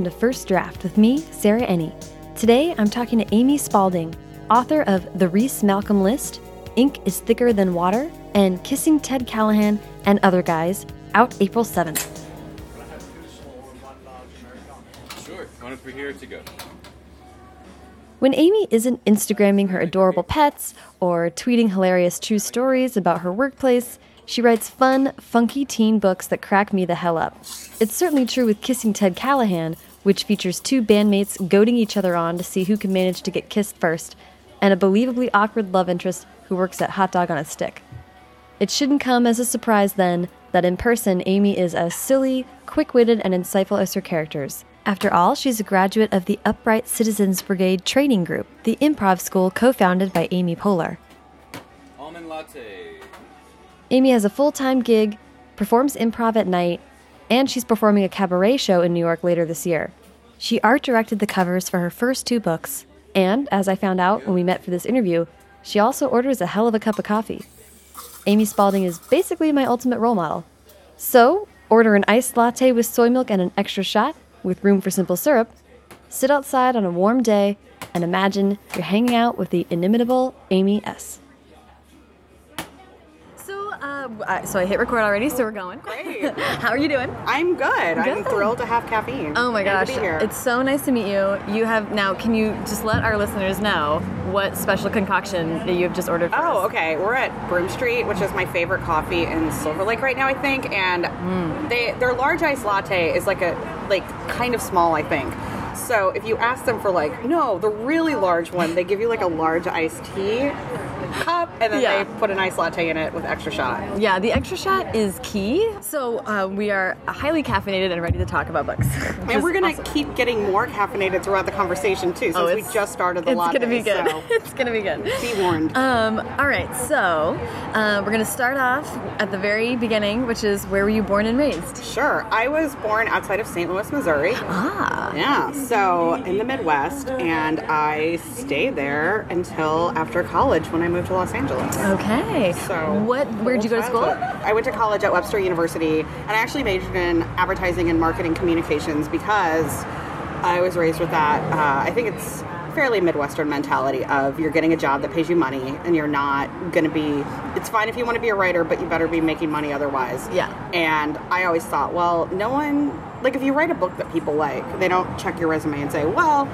welcome to First Draft with me, Sarah Ennie. Today I'm talking to Amy Spalding, author of The Reece Malcolm List, Ink is Thicker Than Water, and Kissing Ted Callahan and Other Guys, out April 7th. Sure, one for here to go. When Amy isn't Instagramming her adorable pets or tweeting hilarious true stories about her workplace, she writes fun, funky teen books that crack me the hell up. It's certainly true with Kissing Ted Callahan, which features two bandmates goading each other on to see who can manage to get kissed first, and a believably awkward love interest who works at Hot Dog on a Stick. It shouldn't come as a surprise, then, that in person Amy is as silly, quick witted, and insightful as her characters. After all, she's a graduate of the Upright Citizens Brigade Training Group, the improv school co founded by Amy Poehler. Almond latte. Amy has a full time gig, performs improv at night, and she's performing a cabaret show in New York later this year. She art directed the covers for her first two books, and as I found out when we met for this interview, she also orders a hell of a cup of coffee. Amy Spalding is basically my ultimate role model. So, order an iced latte with soy milk and an extra shot, with room for simple syrup, sit outside on a warm day, and imagine you're hanging out with the inimitable Amy S. So, uh, I- so I hit record already, so we're going. Great. How are you doing? I'm good. I'm thrilled to have caffeine. Oh my gosh, it's so nice to meet you. You have now. Can you just let our listeners know what special concoction that you have just ordered? For Oh, us? okay. We're at Broome Street, which is my favorite coffee in Silver Lake right now, I think. And Mm. they their large iced latte is like a like kind of small, I think. So if you ask them for like no, the really large one, they give you like a large iced tea cup, and then Yeah. they put an iced latte in it with extra shot. Yeah, the extra shot is key. So uh, we are highly caffeinated and ready to talk about books. And we're gonna keep getting more caffeinated throughout the conversation too, since we Oh, it's- just started the latte. It's latte. gonna be good. So it's gonna be good. be warned. Um, all right, so uh, we're gonna start off at the very beginning, which is where were you born and raised? Sure. I was born outside of St. Louis, Missouri. Ah, Yeah, so in the Midwest, and I stayed there until after college when I moved to Los Angeles. okay. So, what? Where'd you go to school? I went to college at Webster University, and I actually majored in advertising and marketing communications because I was raised with that. Uh, I think it's fairly Midwestern mentality of you're getting a job that pays you money, and you're not going to be. It's fine if you want to be a writer, but you better be making money otherwise. Yeah. And I always thought, well, no one like if you write a book that people like, they don't check your resume and say, well,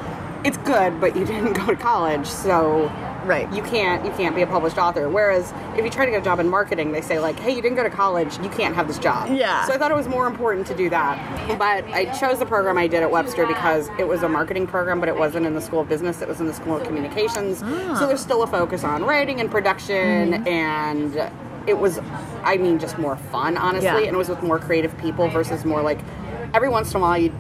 it's good, but you didn't go to college, so Right. you can't you can't be a published author. Whereas if you try to get a job in marketing, they say like, hey, you didn't go to college, you can't have this job. Yeah. So I thought it was more important to do that. But I chose the program I did at Webster because it was a marketing program, but it wasn't in the School of Business. It was in the School of Communications. So ah. there's still a focus on writing and production mm-hmm. and. It was, I mean, just more fun, honestly, Yeah. and it was with more creative people versus more like every once in a while you'd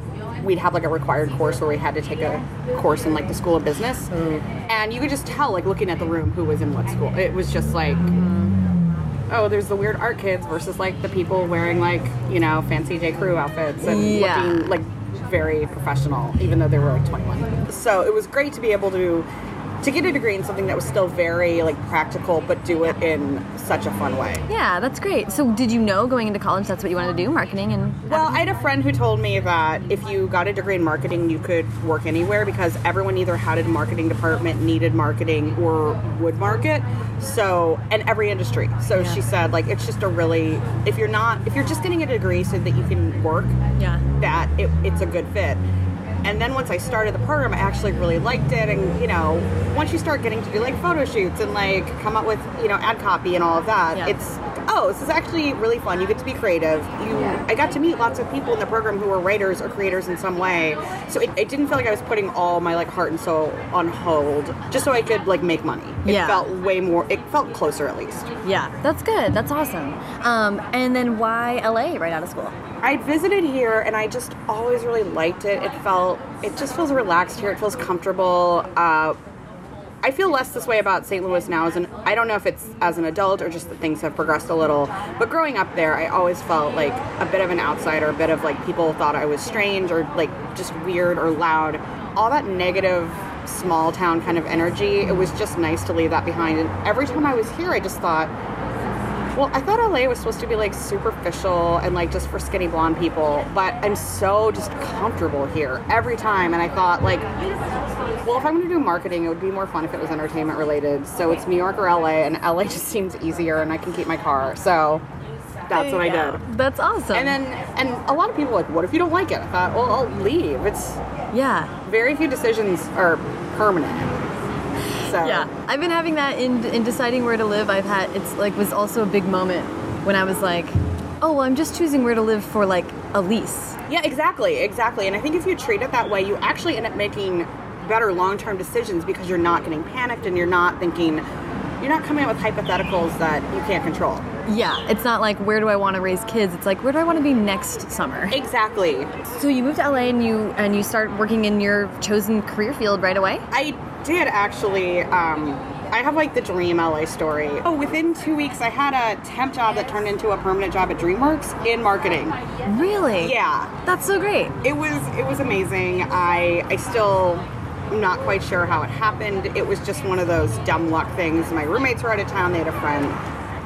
we'd have like a required course where we had to take a course in like the school of business. Mm. And you could just tell like looking at the room who was in what school. It was just like mm. oh there's the weird art kids versus like the people wearing like you know fancy j. Crew outfits and Yeah. looking like very professional even though they were like 21 so it was great to be able to to get a degree in something that was still very like practical but do it in such a fun way Yeah, that's great. So did you know going into college that's what you wanted to do, marketing and? Well, I had a friend who told me that if you got a degree in marketing, you could work anywhere because everyone either had a marketing department, needed marketing, or would market. So, and every industry. So she said, like, it's just a really, if you're not, if you're just getting a degree so that you can work, Yeah. that it, it's a good fit. And then once I started the program, I actually really liked it. And you know, once you start getting to do like photo shoots and like come up with you know ad copy and all of that, Yeah. it's oh, this is actually really fun. You get to be creative. You, I got to meet lots of people in the program who were writers or creators in some way. So it, it didn't feel like I was putting all my like heart and soul on hold just so I could like make money. It Yeah. felt way more. It felt closer at least. Yeah, that's good. That's awesome. Um, and then why LA right out of school? I visited here and I just always really liked it. It felt, it just feels relaxed here. It feels comfortable. Uh, I feel less this way about St. Louis now as an I don't know if it's as an adult or just that things have progressed a little. But growing up there, I always felt like a bit of an outsider, a bit of like people thought I was strange or like just weird or loud. All that negative small town kind of energy, it was just nice to leave that behind. And every time I was here, I just thought Well, I thought LA was supposed to be like superficial and like just for skinny blonde people, but I'm so just comfortable here every time. And I thought, like, well, if I'm going to do marketing, it would be more fun if it was entertainment related. So it's New York or LA, and LA just seems easier, and I can keep my car. So that's what I did. That's awesome. And then, and a lot of people were like, what if you don't like it? I thought, well, I'll leave. It's yeah. very few decisions are permanent. So Yeah, I've been having that in in deciding where to live. I've had it's like was also a big moment when I was like, oh, well, I'm just choosing where to live for like a lease. Yeah, exactly, exactly. And I think if you treat it that way, you actually end up making better long-term decisions because you're not getting panicked and you're not thinking, you're not coming up with hypotheticals that you can't control. Yeah, it's not like where do I want to raise kids. It's like where do I want to be next summer. Exactly. So you moved to LA and you and you start working in your chosen career field right away. I did actually. Um, I have like the dream LA story. Oh, within two weeks, I had a temp job that turned into a permanent job at DreamWorks in marketing. Really? Yeah, That's so great. it was it was amazing. I I still am not quite sure how it happened. It was just one of those dumb luck things. My roommates were out of town. They had a friend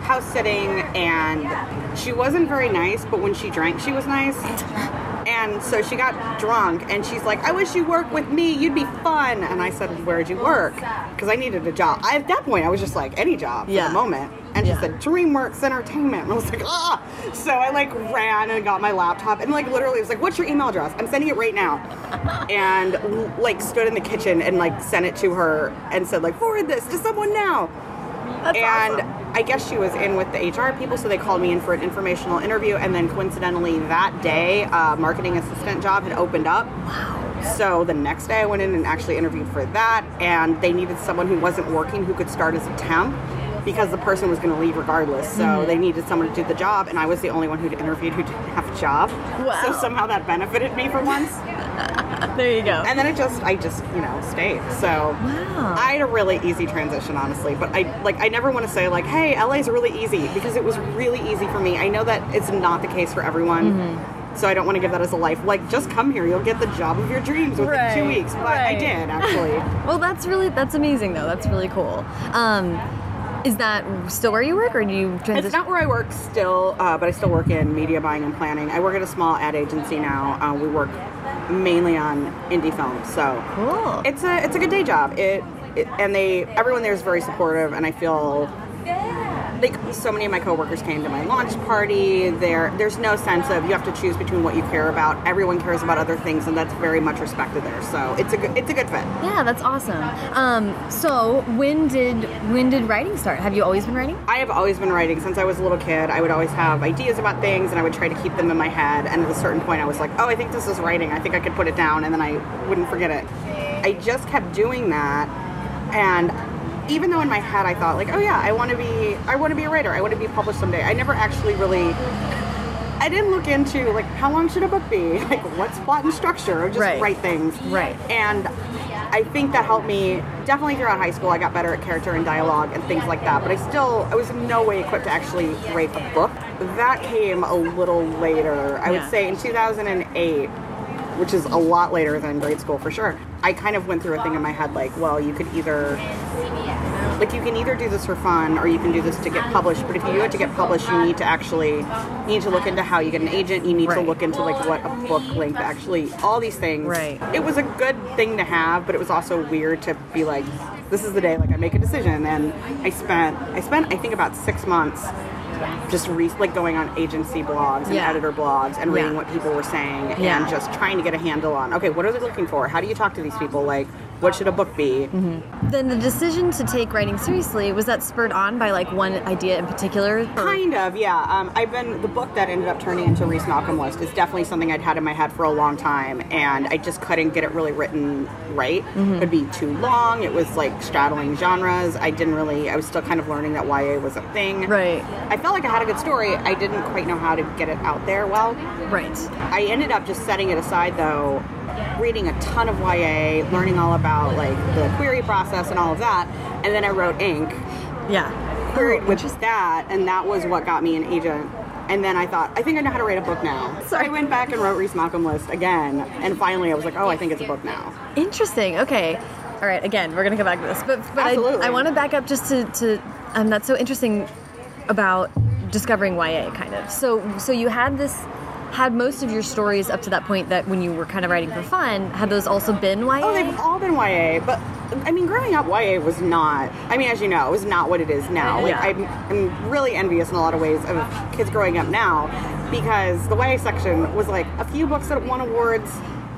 house sitting, and she wasn't very nice. But when she drank, she was nice. And so she got drunk, and she's like, "I wish you worked with me. You'd be fun." And I said, "Where'd you work?" Because I needed a job. I, at that point, I was just like, any job for Yeah. the moment. And she Yeah. said, DreamWorks Entertainment. And I was like, ah. So I like ran and got my laptop and like literally was like, what's your email address? I'm sending it right now. and like stood in the kitchen and like sent it to her and said like, forward this to someone now. That's and awesome. I guess she was in with the HR people, so they called me in for an informational interview. And then coincidentally, that day, a marketing assistant job had opened up. Wow. So the next day, I went in and actually interviewed for that. And they needed someone who wasn't working who could start as a temp because the person was going to leave regardless. So Mm-hmm. they needed someone to do the job. And I was the only one who'd interviewed who didn't have a job. Wow. So somehow that benefited me for once. There you go. And then it just, I just, you know, stayed. So Wow. I had a really easy transition, honestly. But I like, I never want to say like, "Hey, LA's really easy," because it was really easy for me. I know that it's not the case for everyone. Mm-hmm. So I don't want to give that as a life. Like, just come here. You'll get the job of your dreams within Right, two weeks. But I did actually. Well, that's really that's amazing though. That's really cool. Um, is that still where you work, or do you transition? It's not where I work still, uh, but I still work in media buying and planning. I work at a small ad agency now. Uh, we work mainly on indie films. So cool. it's a it's a good day job. It, it and they everyone there is very supportive, and I feel like so many of my coworkers came to my launch party. There there's no sense of you have to choose between what you care about. Everyone cares about other things, and that's very much respected there. So it's a good it's a good fit. yeah, that's awesome. Um, so when did when did writing start? Have you always been writing? I have always been writing since I was a little kid. I would always have ideas about things, and I would try to keep them in my head. And at a certain point, I was like, "Oh, I think this is writing. I think I could put it down," and then I wouldn't forget it. I just kept doing that, and even though in my head I thought like, "Oh yeah, I want to be, I want to be a writer. I want to be published someday." I never actually really. I didn't look into like how long should a book be, like what's plot and structure, or just Right. write things. Right. And I think that helped me definitely throughout high school. I got better at character and dialogue and things like that. But I still, I was in no way equipped to actually write a book. That came a little later. I Yeah. would say in 2008, which is a lot later than grade school for sure. I kind of went through a thing in my head like, well, you could either like you can either do this for fun or you can do this to get published but if you do it to get published you need to actually you need to look into how you get an agent you need to look into like what a book length actually all these things Right. it was a good thing to have but it was also weird to be like this is the day like i make a decision and i spent i spent i think about six months just re- like going on agency blogs and Yeah. editor blogs and reading Yeah. what people were saying Yeah. and just trying to get a handle on okay what are they looking for how do you talk to these people like what should a book be Then the decision to take writing seriously was that spurred on by like one idea in particular? Kind of, yeah. Um, I've been the book that ended up turning into Reece Malcolm List is definitely something I'd had in my head for a long time, and I just couldn't get it really written right. It'd be too long. It was like straddling genres. I didn't really. I was still kind of learning that YA was a thing. Right. I felt like I had a good story. I didn't quite know how to get it out there well. Right. I ended up just setting it aside though, reading a ton of YA, learning all about like the query process and all of that, and then I wrote Ink Yeah. queried Oh, with that, and that was what got me an agent. And then I thought, I think I know how to write a book now. So I went back and wrote Reece Malcolm List again, and finally I was like, oh, I think it's a book now. Interesting. Okay. All right. Again, we're gonna come back to this, but but I, I want to back up just to to um, that's so interesting about discovering YA, kind of. So, so you had this, had most of your stories up to that point that when you were kind of writing for fun, had those also been YA? Oh, they've all been YA, but I mean, growing up, YA was not. I mean, as you know, it was not what it is now. Like, Yeah. I'm, I'm really envious in a lot of ways of kids growing up now because the YA section was like a few books that won awards,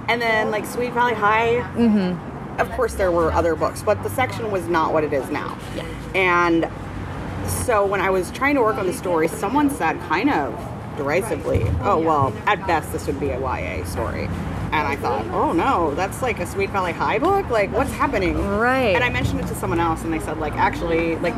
and then like Sweet Valley High. Mm-hmm. Of course, there were other books, but the section was not what it is now. Yeah. And so when I was trying to work on the story, someone said kind of derisively, "Oh well, at best this would be a YA story." And I thought, "Oh no, that's like a Sweet Valley High book. Like, what's happening?" Right. And I mentioned it to someone else, and they said, "Like, actually, like,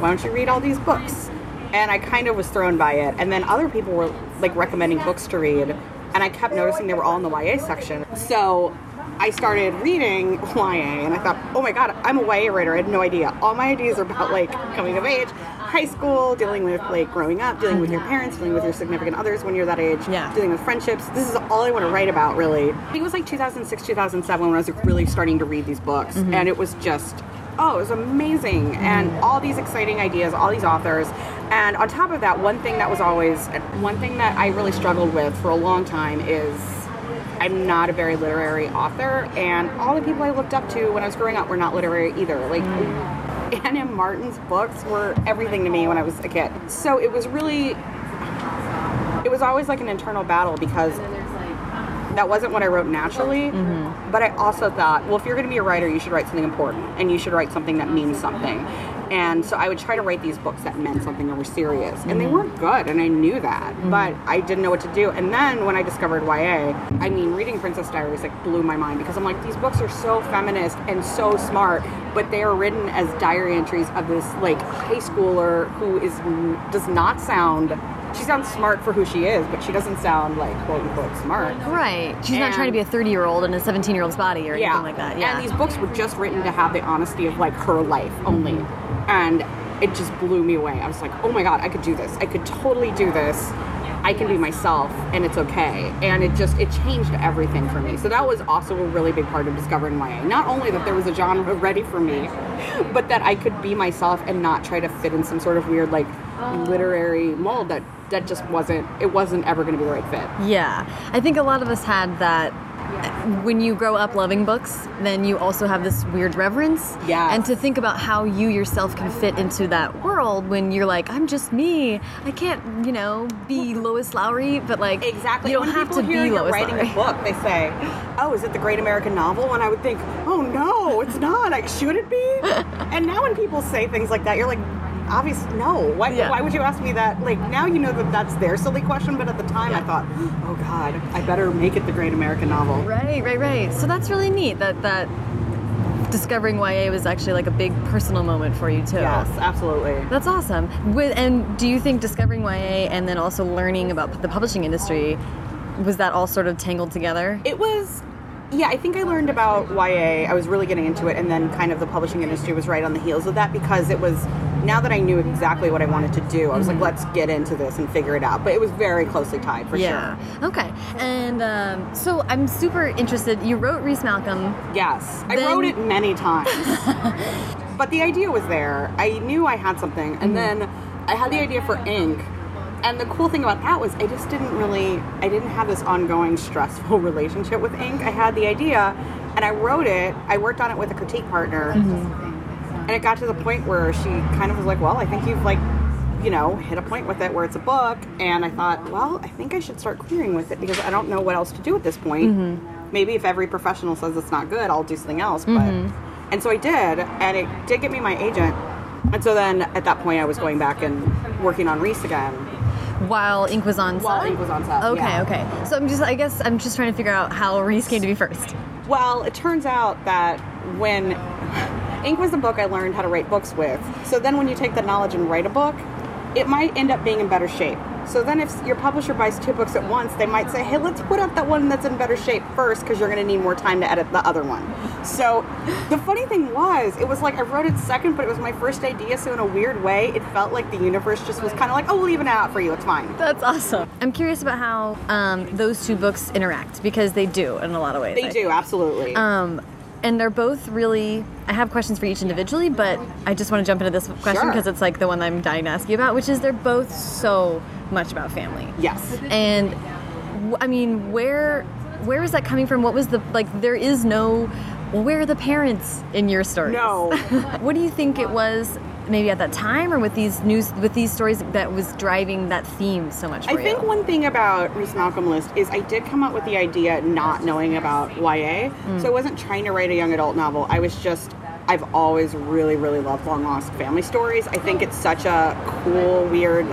why don't you read all these books?" And I kind of was thrown by it. And then other people were like recommending books to read, and I kept noticing they were all in the YA section. So I started reading YA and I thought, oh my god, I'm a YA writer. I had no idea. All my ideas are about like coming of age, high school, dealing with like growing up, dealing with your parents, dealing with your significant others when you're that age, Yeah. dealing with friendships. This is all I want to write about, really. I think it was like 2006, 2007 when I was really starting to read these books, mm-hmm. and it was just. Oh, it was amazing. Mm-hmm. And all these exciting ideas, all these authors. And on top of that, one thing that was always, one thing that I really struggled with for a long time is I'm not a very literary author, and all the people I looked up to when I was growing up were not literary either. Like, Anne M. Martin's books were everything to me when I was a kid. So it was really, it was always like an internal battle because that wasn't what I wrote naturally. Mm-hmm. But I also thought, well, if you're going to be a writer, you should write something important, and you should write something that means something. And so I would try to write these books that meant something or were serious, and they mm-hmm. weren't good, and I knew that, mm-hmm. but I didn't know what to do. And then when I discovered YA, I mean, reading Princess Diaries like blew my mind because I'm like, these books are so feminist and so smart, but they are written as diary entries of this like high schooler who is does not sound. She sounds smart for who she is, but she doesn't sound like quote unquote smart. Right. She's not trying to be a 30 year old in a 17 year old's body or anything like that. Yeah. And these books were just written to have the honesty of like her life only. And it just blew me away. I was like, oh my god, I could do this. I could totally do this. I can be myself and it's okay. And it just it changed everything for me. So that was also a really big part of discovering YA. Not only that there was a genre ready for me, but that I could be myself and not try to fit in some sort of weird like literary mold that that just wasn't it wasn't ever going to be the right fit. Yeah, I think a lot of us had that. Eh, when you grow up loving books, then you also have this weird reverence. Yes. And to think about how you yourself can fit into that world when you're like, I'm just me. I can't, you know, be Lois Lowry, but like, Exactly. you don't when have to be Lois writing Lowry. a book, they say, "Oh, is it the Great American Novel?" And I would think, "Oh no, it's not. Like, should it be?" and now when people say things like that, you're like, "Obviously, no. Why, Yeah. why would you ask me that?" Like now you know that that's their silly question, but at the time I thought, "Oh God, I better make it the Great American Novel." Right, right, right. So that's really neat that that discovering YA was actually like a big personal moment for you too. Yes, absolutely. That's awesome. With, and do you think discovering YA and then also learning about the publishing industry was that all sort of tangled together? It was, yeah, I think I learned about YA. I was really getting into it, and then kind of the publishing industry was right on the heels of that because it was, now that I knew exactly what I wanted to do, I was Mm-hmm. like, let's get into this and figure it out. But it was very closely tied for yeah. sure. Okay. And um, so I'm super interested. You wrote Reece Malcolm. Yes, I wrote it many times. but the idea was there. I knew I had something, Mm-hmm. and then I had the idea for ink. And the cool thing about that was I just didn't really I didn't have this ongoing stressful relationship with ink. I had the idea and I wrote it. I worked on it with a critique partner. And it got to the point where she kind of was like, "Well, I think you've like you know, hit a point with it where it's a book, and I thought, well, I think I should start querying with it because I don't know what else to do at this point. Mm-hmm. Maybe if every professional says it's not good, I'll do something else. But mm-hmm. and so I did, and it did get me my agent. And so then at that point, I was going back and working on Reece again. While Ink was on While set? Ink was on set, Okay, yeah. okay. So I'm just, I guess I'm just trying to figure out how Reece came to be first. Well, it turns out that when Ink was the book I learned how to write books with. So then when you take that knowledge and write a book, it might end up being in better shape. So then if your publisher buys two books at once, they might say, hey, let's put out that one that's in better shape first because you're going to need more time to edit the other one. So the funny thing was, it was like I wrote it second, but it was my first idea. So in a weird way, it felt like the universe just was kind of like, oh, we'll leave it out for you. It's fine. That's awesome. I'm curious about how um, those two books interact because they do in a lot of ways. They I do, absolutely. Um, and they're both really. I have questions for each individually, but I just want to jump into this question Sure. because it's like the one I'm dying to ask you about, which is they're both so much about family. Yes. And I mean, where where is that coming from? What was the like? There is no. Where are the parents in your story? No. what do you think it was? Maybe at that time, or with these news, with these stories, that was driving that theme so much. For I think one thing about Reece Malcolm List is I did come up with the idea not knowing about YA. Mm. So I wasn't trying to write a young adult novel. I was just I've always really, really loved long lost family stories. I think it's such a cool, weird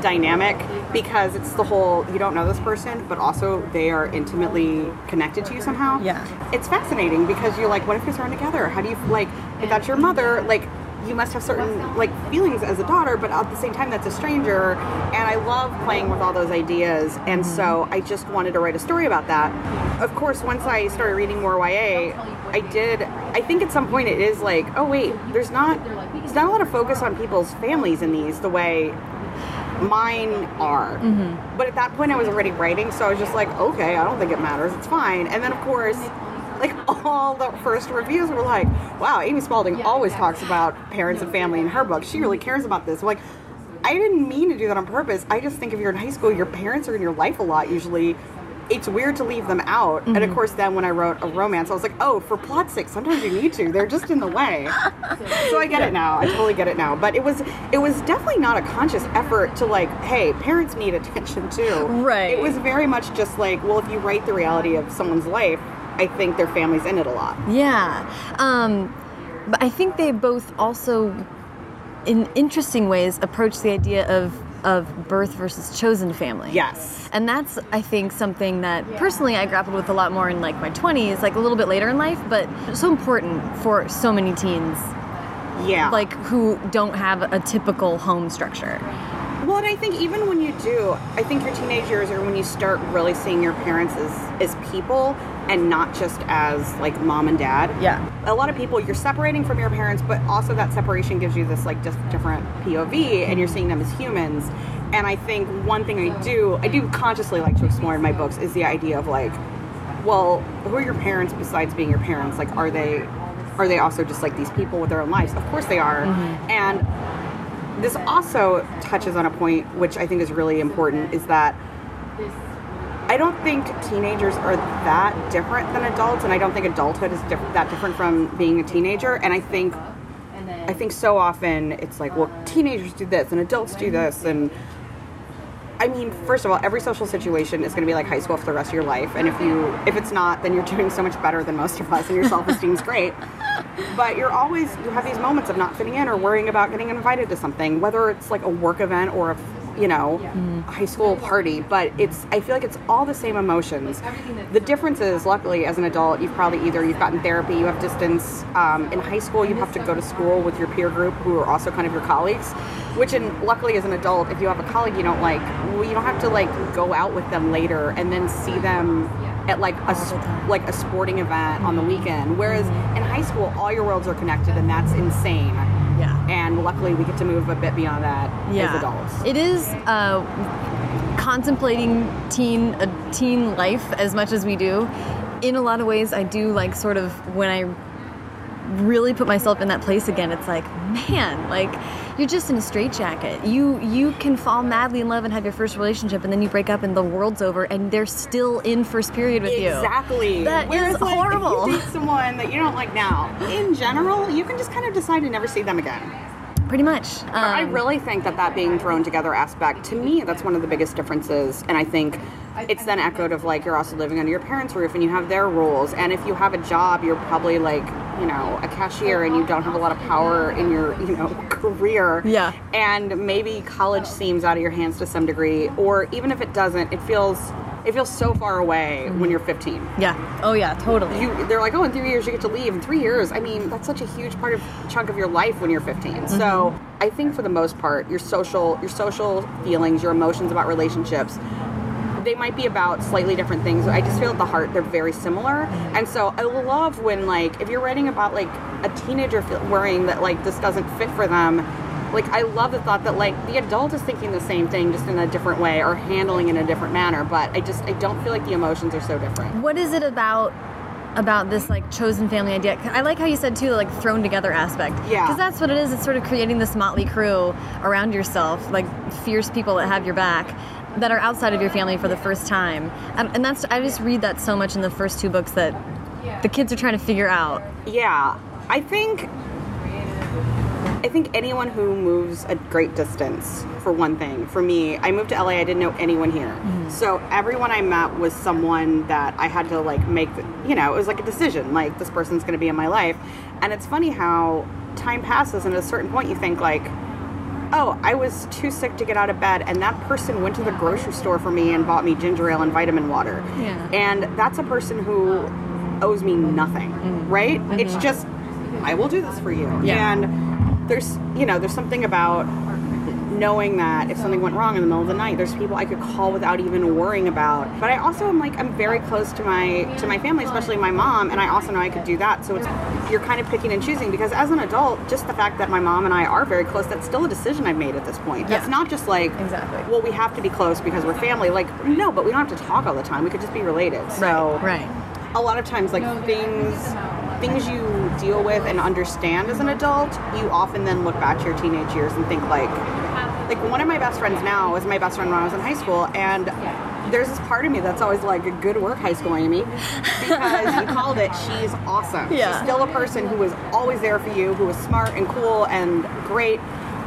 dynamic because it's the whole you don't know this person, but also they are intimately connected to you somehow. Yeah. It's fascinating because you're like, what if you're thrown together? How do you like if that's your mother, like you must have certain like feelings as a daughter, but at the same time that's a stranger. And I love playing with all those ideas. And so mm-hmm. I just wanted to write a story about that. Of course, once I started reading more YA, I did I think at some point it is like, oh wait, there's not there's not a lot of focus on people's families in these the way mine are. Mm-hmm. But at that point, I was already writing, so I was just like, okay, I don't think it matters. It's fine. And then, of course, like all the first reviews were like, wow, Amy Spalding always talks about parents and family in her book. She really cares about this. I'm like, I didn't mean to do that on purpose. I just think if you're in high school, your parents are in your life a lot usually. It's weird to leave them out. And of mm-hmm. course, then when I wrote a romance, I was like, oh, for plot's sake, sometimes you need to. They're just in the way. so I get it now. I totally get it now. But it was it was definitely not a conscious effort to like, hey, parents need attention too. Right. It was very much just like, well, if you write the reality of someone's life, I think their family's in it a lot. Yeah. Um, but I think they both also, in interesting ways, approach the idea of of birth versus chosen family. Yes. And that's, I think, something that personally I grappled with a lot more in like my 20s, like a little bit later in life, but so important for so many teens, Yeah. like who don't have a typical home structure. Well, and I think even when you do, I think your teenage years are when you start really seeing your parents as, as people and not just as like mom and dad. Yeah. A lot of people, you're separating from your parents, but also that separation gives you this like just different POV and you're seeing them as humans. And I think one thing I do, I do consciously like to explore in my books is the idea of like, well, who are your parents besides being your parents? Like, are they, are they also just like these people with their own lives? Of course they are. Mm-hmm. And this also touches on a point which I think is really important is that I don't think teenagers are that different than adults, and I don't think adulthood is diff- that different from being a teenager. And I think, I think so often it's like, well, teenagers do this and adults do this, and I mean, first of all, every social situation is going to be like high school for the rest of your life, and if you if it's not, then you're doing so much better than most of us, and your self esteem's great. But you're always you have these moments of not fitting in or worrying about getting invited to something, whether it's like a work event or a you know a high school party. But it's I feel like it's all the same emotions. The difference is, luckily, as an adult, you've probably either you've gotten therapy, you have distance. Um, in high school, you have to go to school with your peer group, who are also kind of your colleagues. Which, in luckily, as an adult, if you have a colleague you don't like, well, you don't have to like go out with them later and then see them at like a s- like a sporting event on the mm-hmm. weekend. Whereas in high school, all your worlds are connected, and that's insane. Yeah. And luckily, we get to move a bit beyond that as adults. It is uh, contemplating teen a teen life as much as we do. In a lot of ways, I do like sort of when I really put myself in that place again. It's like, man, like you're just in a straitjacket. You you can fall madly in love and have your first relationship, and then you break up, and the world's over, and they're still in first period with you. Exactly. That Whereas, is like, horrible. If you date someone that you don't like now, in general, you can just kind of decide to never see them again. Pretty much. Um, I really think that that being thrown together aspect, to me, that's one of the biggest differences. And I think it's then echoed of like you're also living under your parents' roof and you have their rules. And if you have a job, you're probably like, you know, a cashier and you don't have a lot of power in your, you know, career. Yeah. And maybe college seems out of your hands to some degree. Or even if it doesn't, it feels. It feels so far away when you're 15 yeah. Oh yeah. Totally. you they're like, oh, in three years you get to leave. In three years, I mean, that's such a huge part of chunk of your life when you're 15. Mm-hmm. So I think for the most part, your social your social feelings, your emotions about relationships, they might be about slightly different things. I just feel at the heart they're very similar. And so I love when like if you're writing about like a teenager feel, worrying that like this doesn't fit for them. Like I love the thought that like the adult is thinking the same thing just in a different way or handling it in a different manner. But I just I don't feel like the emotions are so different. What is it about about this like chosen family idea. I like how you said too, like thrown together aspect. Yeah. Because that's what it is. It's sort of creating this motley crew around yourself, like fierce people that have your back, that are outside of your family for the first time. And, and that's I just read that so much in the first two books that the kids are trying to figure out. Yeah, I think I think anyone who moves a great distance, for one thing, for me, I moved to LA. I didn't know anyone here, mm-hmm. so everyone I met was someone that I had to like make. The, you know, it was like a decision. Like this person's going to be in my life, and it's funny how time passes, and at a certain point, you think like. Oh, I was too sick to get out of bed, and that person went to the grocery store for me and bought me ginger ale and vitamin water. Yeah. And that's a person who owes me nothing, mm-hmm. right? It's just, I will do this for you. Yeah. And there's, you know, there's something about knowing that if something went wrong in the middle of the night, there's people I could call without even worrying about. But I also am like, I'm very close to my to my family, especially my mom, and I also know I could do that. So it's you're kind of picking and choosing because as an adult, just the fact that my mom and I are very close, that's still a decision I've made at this point. That's Yeah. not just like Exactly. well, we have to be close because we're family. Like, no, but we don't have to talk all the time. We could just be related. So Right. a lot of times like things things you deal with and understand as an adult you often then look back to your teenage years and think like like one of my best friends now is my best friend when i was in high school and there's this part of me that's always like good work high school amy because you called it she's awesome Yeah. she's still a person who was always there for you who was smart and cool and great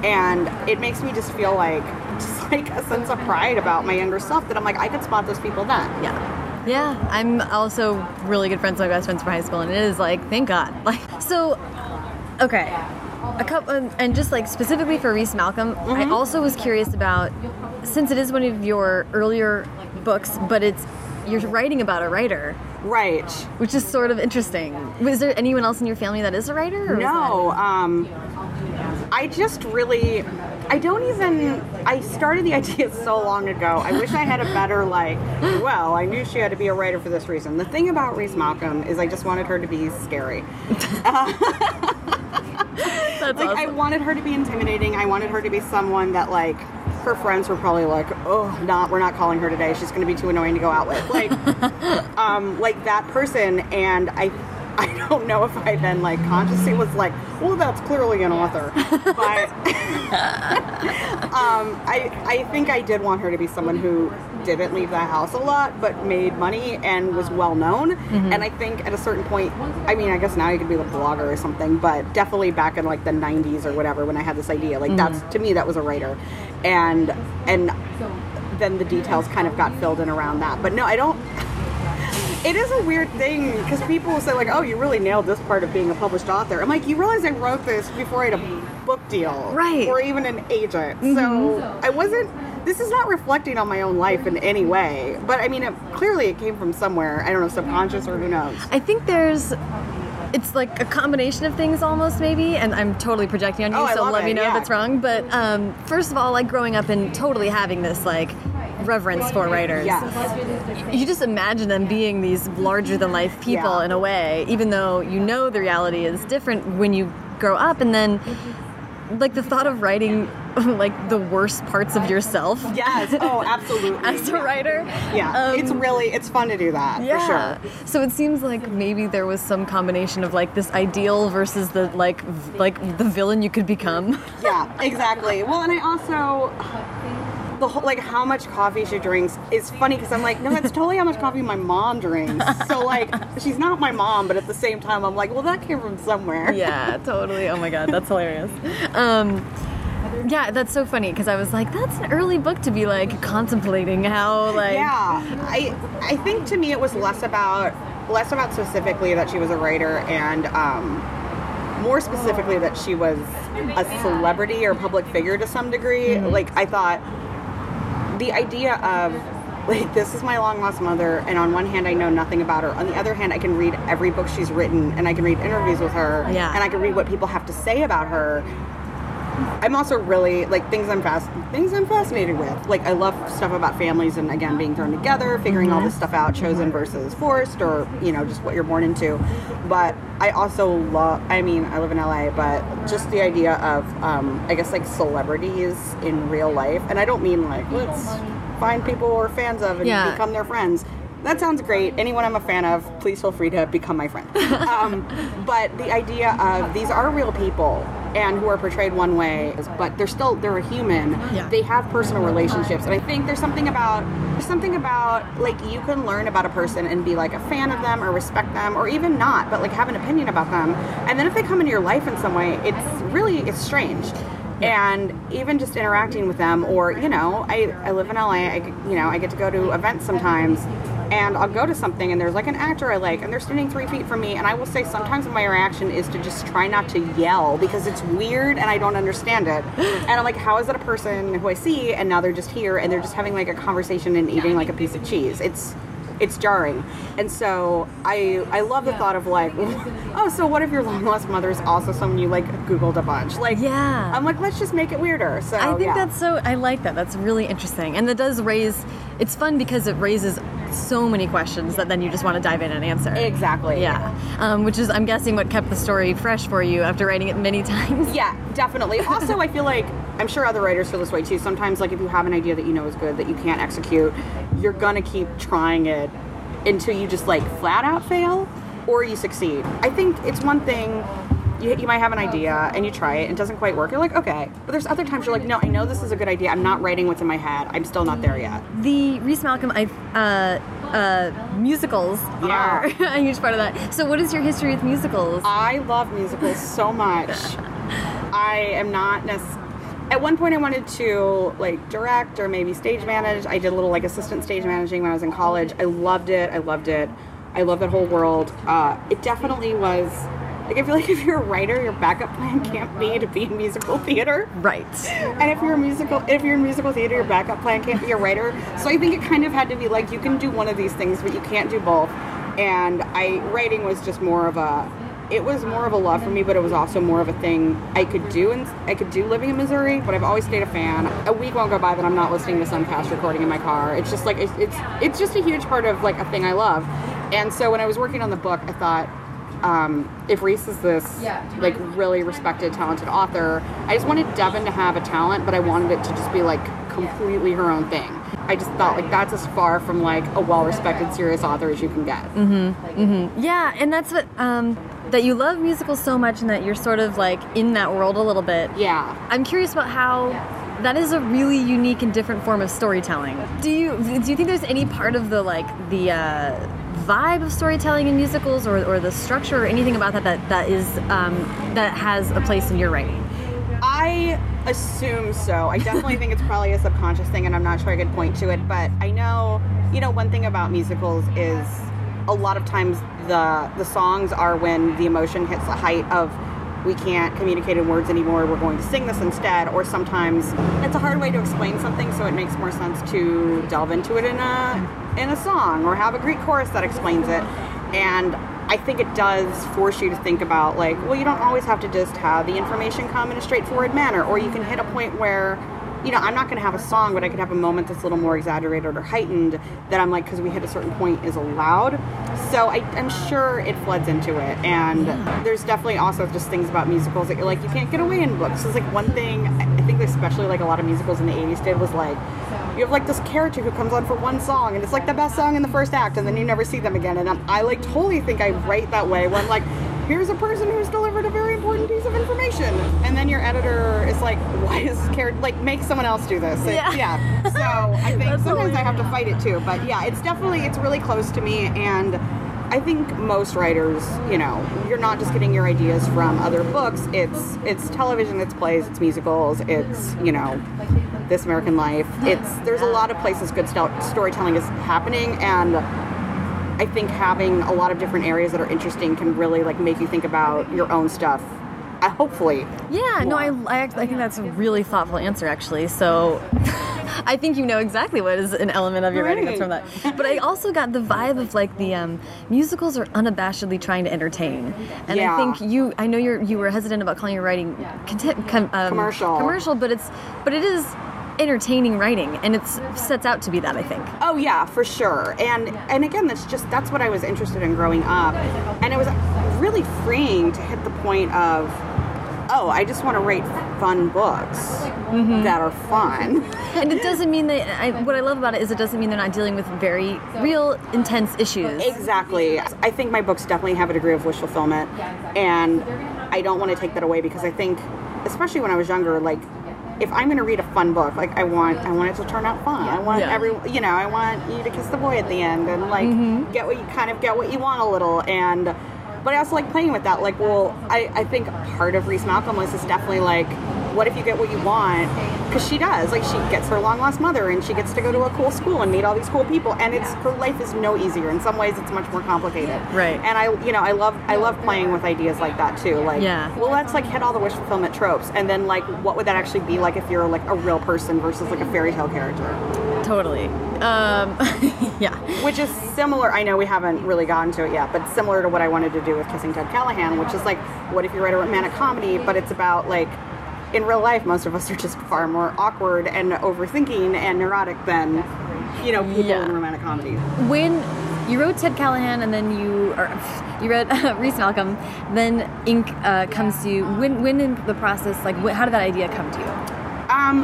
and it makes me just feel like just like a sense of pride about my younger self that i'm like i could spot those people then Yeah. Yeah, I'm also really good friends with my best friends from high school, and it is like, thank God. Like, so, okay, a couple, and just like specifically for Reece Malcolm, I also was curious about, since it is one of your earlier books, but it's you're writing about a writer, right which is sort of interesting. Was there anyone else in your family that is a writer? No, um, I just really, I don't even. I started the idea so long ago. I wish I had a better like. Well, I knew she had to be a writer for this reason. The thing about Reece Malcolm is, I just wanted her to be scary. that's Like, I wanted her to be intimidating. I wanted her to be someone that like. Her friends were probably like, "Oh, not we're not calling her today. She's going to be too annoying to go out with." Like, um, like that person. And I, I don't know if I then like consciously was like, "Well, that's clearly an author," but um, I, I think I did want her to be someone who didn't leave the house a lot, but made money and was well known. And I think at a certain point, I mean, I guess now you could be a blogger or something, but definitely back in like the '90s or whatever, when I had this idea, like that's to me that was a writer, and and then the details kind of got filled in around that. But no, I don't. It is a weird thing because people say like, "Oh, you really nailed this part of being a published author." I'm like, you realize I wrote this before I had a book deal, Right. Or even an agent. So I wasn't. This is not reflecting on my own life in any way. But I mean, it, clearly it came from somewhere. I don't know, subconscious or who knows. I think there's. It's like a combination of things almost, maybe, and I'm totally projecting on you, Oh, so let me know yeah. if it's wrong. But um, first of all, like growing up and totally having this like reverence for writers. Yes. You just imagine them being these larger than life people Yeah. in a way, even though you know the reality is different when you grow up, and then like the thought of writing like the worst parts of yourself Yes. Oh, absolutely. as a writer. Yeah. um, it's really it's fun to do that yeah. for sure. So it seems like maybe there was some combination of like this ideal versus the like v- like the villain you could become. Yeah, exactly. Well, and I also the whole like how much coffee she drinks is funny because I'm like, no, that's totally how much coffee my mom drinks. So like, she's not my mom, but at the same time, I'm like, well, that came from somewhere. yeah, totally. Oh my god, that's hilarious. Um, yeah, that's so funny because I was like, that's an early book to be like contemplating how like Yeah, I I think to me it was less about less about specifically that she was a writer and um, more specifically that she was a celebrity or public figure to some degree. Like I thought the idea of like this is my long lost mother and on one hand I know nothing about her on the other hand I can read every book she's written and I can read interviews with her Yeah. and I can read what people have to say about her I'm also really like things I'm fast things I'm fascinated with. Like I love stuff about families and again being thrown together, figuring all this stuff out, chosen versus forced, or you know just what you're born into. But I also love. I mean, I live in LA, but just the idea of um, I guess like celebrities in real life, and I don't mean like let's find people we're fans of and Yeah. become their friends. that sounds great. Anyone I'm a fan of, please feel free to become my friend. um, but the idea of these are real people and who are portrayed one way, but they're still they're a human. Yeah. They have personal relationships, and I think there's something about there's something about like you can learn about a person and be like a fan of them or respect them or even not, but like have an opinion about them. And then if they come into your life in some way, it's really it's strange and even just interacting with them or you know I, I live in la I, you know i get to go to events sometimes and i'll go to something and there's like an actor i like and they're standing three feet from me and i will say sometimes my reaction is to just try not to yell because it's weird and i don't understand it. And i'm like how is that a person who i see and now they're just here and they're just having like a conversation and eating like a piece of cheese? It's it's jarring. And so I I love the thought of like, oh, so what if your long lost mother is also someone you like Googled a bunch? Like, Yeah. I'm like, let's just make it weirder. So I think yeah. that's so. I like that. That's really interesting, and that does raise. It's fun because it raises so many questions that then you just want to dive in and answer. exactly Yeah, um, which is I'm guessing what kept the story fresh for you after writing it many times. Yeah, definitely. Also, I feel like I'm sure other writers feel this way too. Sometimes, like if you have an idea that you know is good that you can't execute, you're gonna keep trying it until you just like flat out fail or you succeed. I think it's one thing. You, you might have an idea and you try it and it doesn't quite work. You're like, okay. But there's other times you're like, no, I know this is a good idea. I'm not writing what's in my head. I'm still not there yet. The Reece Malcolm, I uh, uh, musicals Yeah. are a huge part of that. So, what is your history with musicals? I love musicals so much. I am not necessarily. At one point, I wanted to like direct or maybe stage manage. I did a little like assistant stage managing when I was in college. I loved it. I loved it. I love that whole world. Uh, it definitely was. Like I feel like if you're a writer, your backup plan can't be to be in musical theater. right. And if you're a musical, if you're in musical theater, your backup plan can't be a writer. So I think it kind of had to be like you can do one of these things, but you can't do both. And I writing was just more of a, it was more of a love for me, but it was also more of a thing I could do and I could do living in Missouri. But I've always stayed a fan. A week won't go by that I'm not listening to some cast recording in my car. It's just like it's it's, it's just a huge part of like a thing I love. And so when I was working on the book, I thought um, if Reece is this like really respected, talented author, I just wanted Devan to have a talent, but I wanted it to just be like completely her own thing. I just thought like that's as far from like a well-respected, serious author as you can get. Mm-hmm. Mm-hmm. Yeah, and that's what um, that you love musicals so much, and that you're sort of like in that world a little bit. Yeah. I'm curious about how that is a really unique and different form of storytelling. Do you do you think there's any part of the like the uh, vibe of storytelling in musicals, or, or the structure, or anything about that that that is um, that has a place in your writing? I assume so. I definitely think it's probably a subconscious thing, and I'm not sure I could point to it. But I know, you know, one thing about musicals is a lot of times the the songs are when the emotion hits the height of we can't communicate in words anymore. We're going to sing this instead. Or sometimes it's a hard way to explain something, so it makes more sense to delve into it in a in a song or have a Greek chorus that explains it. And I think it does force you to think about like, well, you don't always have to just have the information come in a straightforward manner, or you can hit a point where, you know, I'm not going to have a song, but I could have a moment that's a little more exaggerated or heightened that I'm like, because we hit a certain point is allowed. So I, I'm sure it floods into it, and there's definitely also just things about musicals that you're like, you can't get away in books. It's like one thing I think especially like a lot of musicals in the 80s did was like, you have like this character who comes on for one song and it's like the best song in the first act and then you never see them again and I'm, i like totally think i write that way when like here's a person who's delivered a very important piece of information. And then your editor is like why is character like make someone else do this. It- Yeah. so i think sometimes i have to fight it too. But yeah it's definitely it's really close to me. And I think most writers, you know, you're not just getting your ideas from other books. It's it's television, it's plays, it's musicals, it's you know, This American Life. It's there's a lot of places good sto- storytelling is happening, and I think having a lot of different areas that are interesting can really like make you think about your own stuff. Uh, hopefully, Yeah, no, I, I, I think that's a really thoughtful answer, actually. So I think you know exactly what is an element of your writing that's from that. But I also got the vibe of like the um, musicals are unabashedly trying to entertain, and Yeah. I think you, I know you're you were hesitant about calling your writing com, um, Commercial. commercial, but it's but it is entertaining writing, and it sets out to be that. I think. Oh yeah, for sure. And and again, that's just that's what I was interested in growing up, and it was really freeing to hit the point of oh, I just want to write fun books Mm-hmm. that are fun. And it doesn't mean that. I, what I love about it is it doesn't mean they're not dealing with very real, intense issues. Exactly. I think my books definitely have a degree of wish fulfillment, and I don't want to take that away because I think, especially when I was younger, like if I'm going to read a fun book, like I want, I want it to turn out fun. I want Yeah. every, you know, I want you to kiss the boy at the end and like Mm-hmm. get what you kind of get what you want a little and. But I also like playing with that. Like, well, I, I think part of Reece Malcolm list is definitely like, what if you get what you want? Because she does. Like, she gets her long lost mother, and she gets to go to a cool school and meet all these cool people. And it's her life is no easier. In some ways, it's much more complicated. Right. And I, you know, I love I love playing with ideas like that too. Like, Yeah. well, let's like hit all the wish fulfillment tropes, and then like, what would that actually be like if you're like a real person versus like a fairy tale character? Totally. Um, yeah. which is similar. I know we haven't really gotten to it yet, but similar to what I wanted to do with Kissing Ted Callahan, which is like, what if you write a romantic comedy, but it's about like, in real life, most of us are just far more awkward and overthinking and neurotic than, you know, people Yeah. in romantic comedies. When you wrote Ted Callahan and then you, or you read Reece Malcolm, then Ink uh, comes to you. When, when in the process, like, wh- how did that idea come to you? Um,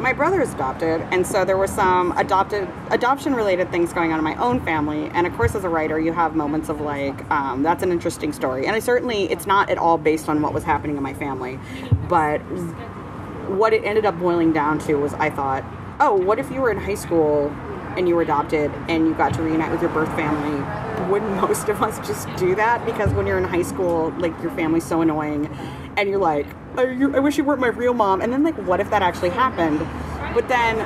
my brother is adopted, and so there were some adopted adoption related things going on in my own family. And of course, as a writer, you have moments of like, um, that's an interesting story. And I certainly, it's not at all based on what was happening in my family, but what it ended up boiling down to was I thought, oh, what if you were in high school and you were adopted and you got to reunite with your birth family? Wouldn't most of us just do that? Because when you're in high school, like your family's so annoying, and you're like, I wish you weren't my real mom. And then, like, what if that actually happened? But then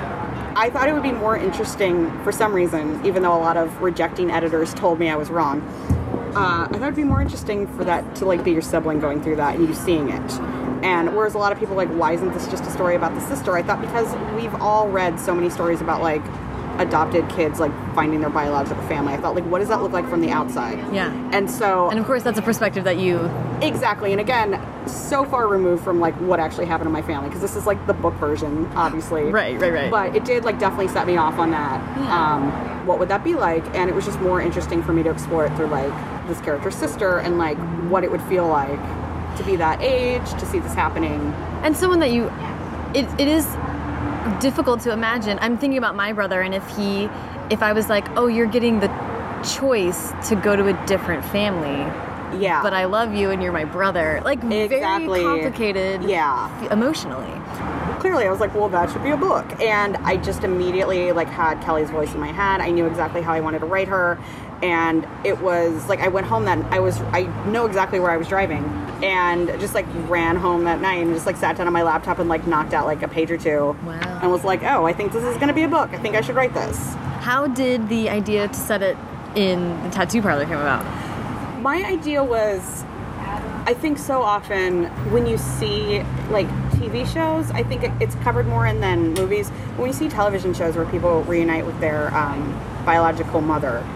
I thought it would be more interesting for some reason, even though a lot of rejecting editors told me I was wrong. Uh, I thought it'd be more interesting for that to like be your sibling going through that and you seeing it. And whereas a lot of people like, why isn't this just a story about the sister? I thought because we've all read so many stories about like adopted kids like finding their biological family. I thought like, what does that look like from the outside? Yeah. And so And of course, that's a perspective that you. Exactly, and again, so far removed from like what actually happened in my family because this is like the book version, obviously. Right, right, right. But it did like definitely set me off on that. Um, what would that be like? And it was just more interesting for me to explore it through like this character's sister and like what it would feel like to be that age, to see this happening. And someone that you. It, it is difficult to imagine. I'm thinking about my brother, and if he. If I was like, oh, you're getting the choice to go to a different family, Yeah. but I love you and you're my brother. Like, Exactly. very complicated Yeah. emotionally. clearly I was like, well, that should be a book. And I just immediately like had Kelly's voice in my head. I knew exactly how I wanted to write her. And it was like I went home that I was I know exactly where I was driving and just like ran home that night and just like sat down on my laptop and like knocked out like a page or two. Wow. And was like, oh, I think this is gonna be a book. I think I should write this. How did the idea to set it in the tattoo parlor come about? My idea was I think so often when you see like TV shows, I think it, it's covered more in than movies. When you see television shows where people reunite with their um, biological mother,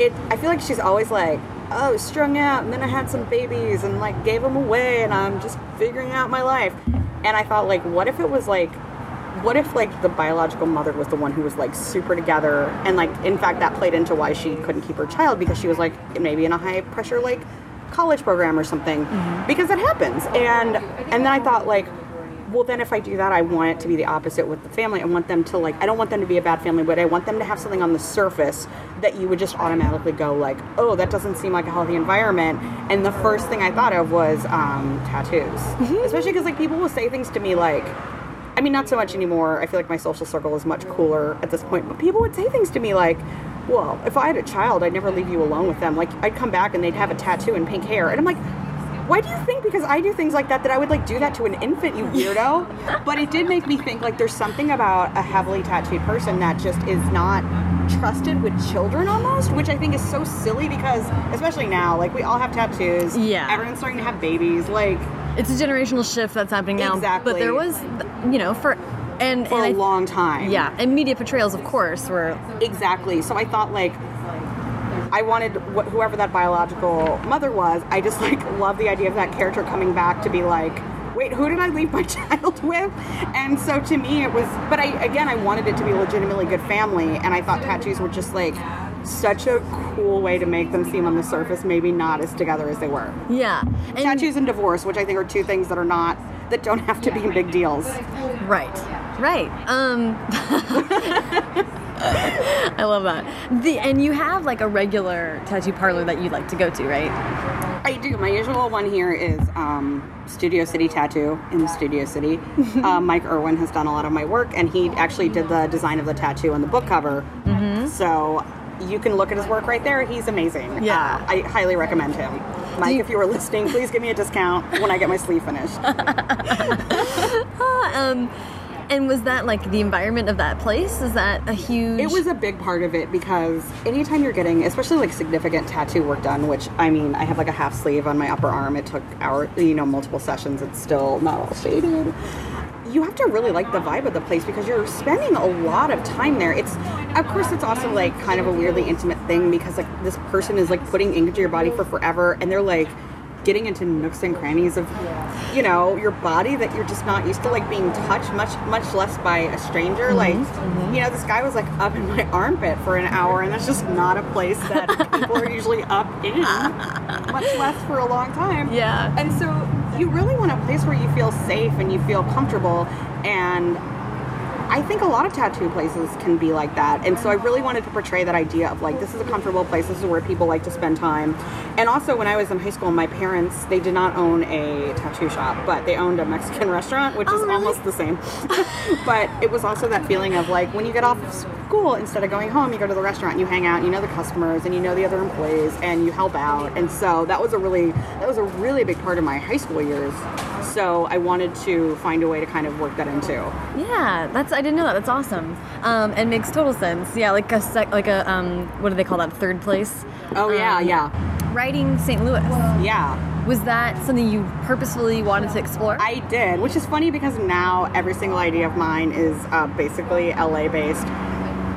it I feel like she's always like, oh, strung out, and then I had some babies and like gave them away, and I'm just figuring out my life. And I thought like, what if it was like what if like the biological mother was the one who was like super together and like in fact that played into why she couldn't keep her child because she was like maybe in a high pressure like college program or something. Mm-hmm. Because it happens. And and then i thought like well then if i do that i want it to be the opposite with the family i want them to like i don't want them to be a bad family but i want them to have something on the surface that you would just automatically go like oh that doesn't seem like a healthy environment and the first thing i thought of was um, tattoos especially because like people will say things to me like I mean, not so much anymore. I feel like my social circle is much cooler at this point. But people would say things to me like, well, if I had a child, I'd never leave you alone with them. Like, I'd come back and they'd have a tattoo and pink hair. And I'm like, why do you think because I do things like that that I would like do that to an infant, you weirdo? but it did make me think like there's something about a heavily tattooed person that just is not trusted with children almost, which I think is so silly because especially now, like we all have tattoos. Yeah. Everyone's starting to have babies. Like It's a generational shift that's happening now. Exactly. But there was, you know, for and for and a I- long time. Yeah, and media portrayals, of course, were Exactly. So I thought like I wanted wh- whoever that biological mother was. I just like love the idea of that character coming back to be like, wait, who did I leave my child with? And so to me, it was. But I again, I wanted it to be a legitimately good family, and I thought tattoos were just like such a cool way to make them seem on the surface maybe not as together as they were. Yeah. And Tattoos and divorce, which I think are two things that are not that don't have to be big deals. Right. Right. Um I love that. The and you have like a regular tattoo parlor that you like to go to, right? I do. My usual one here is um, Studio City Tattoo in Studio City. uh, Mike Erwin has done a lot of my work, and he actually did the design of the tattoo on the book cover. Mm-hmm. So you can look at his work right there. He's amazing. Yeah. Uh, I highly recommend him. Mike, you- if you were listening, please give me a discount when I get my sleeve finished. Um and was that like the environment of that place? Is that a huge It was a big part of it because anytime you're getting, especially like significant tattoo work done, which I mean, I have like a half sleeve on my upper arm. It took our, you know, multiple sessions. It's still not all shaded. You have to really like the vibe of the place because you're spending a lot of time there. It's, of course, it's also like kind of a weirdly intimate thing because like this person is like putting ink into your body for forever, and they're like getting into nooks and crannies of you know your body that you're just not used to like being touched much much less by a stranger. Mm-hmm. Like mm-hmm. you know this guy was like up in my armpit for an hour and that's just not a place that people are usually up in much less for a long time. Yeah. and so you really want a place where you feel safe and you feel comfortable and I think a lot of tattoo places can be like that. And so I really wanted to portray that idea of like, this is a comfortable place, this is where people like to spend time. And also, when I was in high school, my parents, they did not own a tattoo shop, but they owned a Mexican restaurant, which Oh, is really? almost the same. but it was also that feeling of like, when you get off of school, instead of going home, you go to the restaurant, and you hang out, and you know the customers, and you know the other employees, and you help out. And so that was a really, that was a really big part of my high school years. So I wanted to find a way to kind of work that into. Yeah, that's I didn't know that. That's awesome. Um, and makes total sense. Yeah, like a sec, like a um, what do they call that? Third place. Oh yeah, Um, yeah, Writing St. Louis. yeah. Was that something you purposefully wanted to explore? I did, which is funny because now every single idea of mine is uh, basically LA based.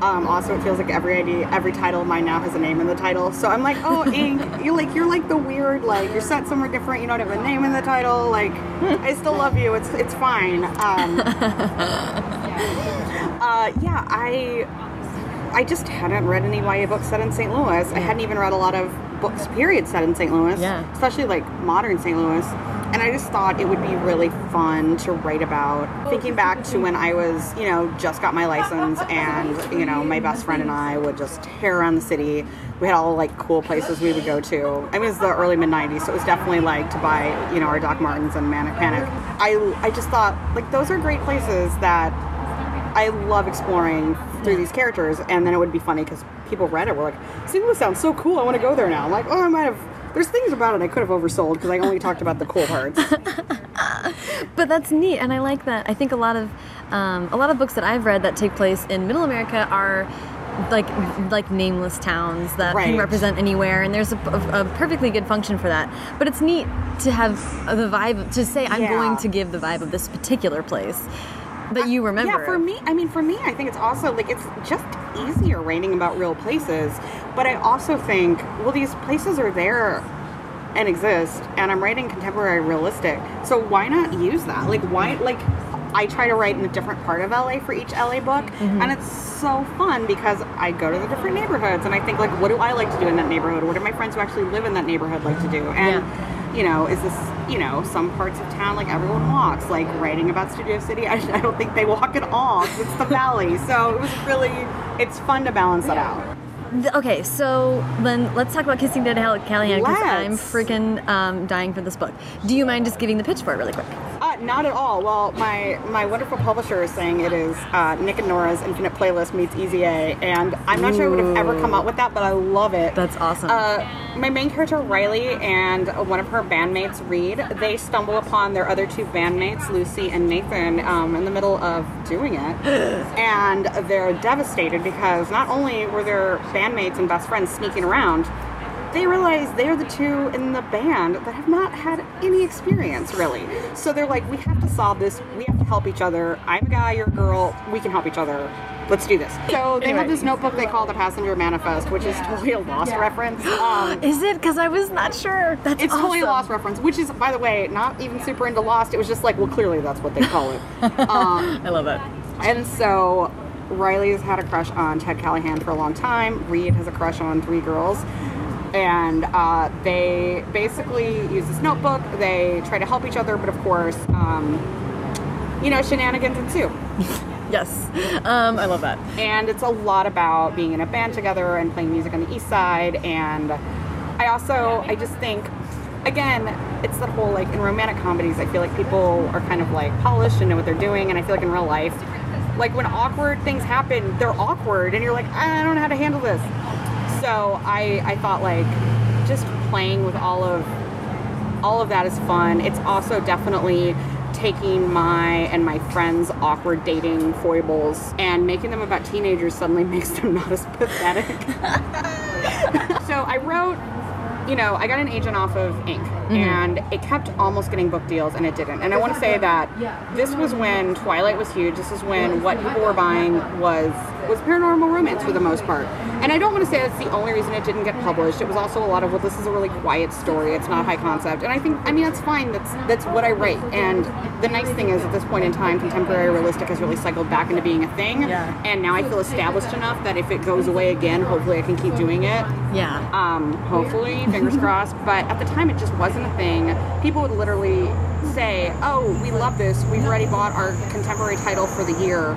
Um, also, it feels like every idea, every title of mine now has a name in the title. So I'm like, oh, ink. You're like, you're like the weird, like you're set somewhere different. You don't have a name in the title. Like, I still love you. It's it's fine. Um, uh, yeah, I I just hadn't read any YA books set in St. Louis. I hadn't even read a lot of books, period, set in St. Louis. Yeah. Especially like modern St. Louis. And I just thought it would be really fun to write about. Thinking back to when I was, you know, just got my license and, you know, my best friend and I would just tear around the city. We had all like cool places we would go to. I mean, it was the early mid 90s, so it was definitely like to buy, you know, our Doc Martens and Manic Panic. I, I just thought, like, those are great places that I love exploring through these characters, and then it would be funny because people read it were like, "St. Louis sounds so cool. I want to go there now." I'm like, "Oh, I might have." There's things about it I could have oversold because I only talked about the cool parts. but that's neat, and I like that. I think a lot of um, a lot of books that I've read that take place in Middle America are like like nameless towns that can represent anywhere, and there's a, a, a perfectly good function for that. But it's neat to have the vibe to say I'm Yeah. going to give the vibe of this particular place that you remember. Yeah, for me, I mean, for me, I think it's also like it's just easier writing about real places. But I also think, well, these places are there and exist, and I'm writing contemporary realistic. So why not use that? Like, why, like, I try to write in a different part of LA for each LA book, mm-hmm. and it's so fun because I go to the different neighborhoods and I think, like, what do I like to do in that neighborhood? What do my friends who actually live in that neighborhood like to do? And you know, is this, you know, some parts of town like everyone walks, like writing about Studio City? I, I don't think they walk at all It's the valley. So it was really, it's fun to balance that out. Okay, so then let's talk about Kissing Ted Callahan because I'm freaking um, dying for this book. Do you mind just giving the pitch for it really quick? Uh, not at all. Well, my, my wonderful publisher is saying it is uh, Nick and Nora's Infinite Playlist meets Easy A, and I'm not sure I would have ever come up with that, but I love it. That's awesome. Uh, my main character Riley and one of her bandmates Reed, they stumble upon their other two bandmates Lucy and Nathan um, in the middle of doing it, and they're devastated because not only were their bandmates and best friends sneaking around, they realize they're the two in the band that have not had any experience really. So they're like, we have to solve this. We have to help each other. I'm a guy, you're a girl. We can help each other. Let's do this. So they Anyway. have this notebook they call the Passenger Manifest, which is totally a Lost reference. Um, Is it? Because I was not sure. That's it's totally a Lost reference, which is, by the way, not even super into Lost. It was just like, well, clearly that's what they call it. um, I love it. and so Riley has had a crush on Ted Callahan for a long time. Reed has a crush on three girls. And uh, they basically use this notebook. They try to help each other, but of course, um, you know, shenanigans ensue. Yes. Um, I love that. and it's a lot about being in a band together and playing music on the east side and i also i just think again it's the whole like in romantic comedies i feel like people are kind of like polished and know what they're doing and i feel like in real life like when awkward things happen they're awkward and you're like i don't know how to handle this so i i thought like just playing with all of all of that is fun. It's also definitely taking my and my friends' awkward dating foibles and making them about teenagers suddenly makes them not as pathetic. so I wrote, you know, I got an agent off of Ink. Mm-hmm. and it kept almost getting book deals and it didn't. And I want to say that this was when Twilight was huge. This is when what people were buying was was paranormal romance for the most part. And I don't want to say that's the only reason it didn't get published. It was also a lot of well, this is a really quiet story. It's not high concept. And I think I mean that's fine. That's that's what I write. And the nice thing is at this point in time, contemporary realistic has really cycled back into being a thing. Yeah. And now I feel established enough that if it goes away again, hopefully I can keep doing it. Yeah. Um, hopefully, fingers crossed. But at the time, it just wasn't a thing. People would literally say, "Oh, we love this. We've already bought our contemporary title for the year."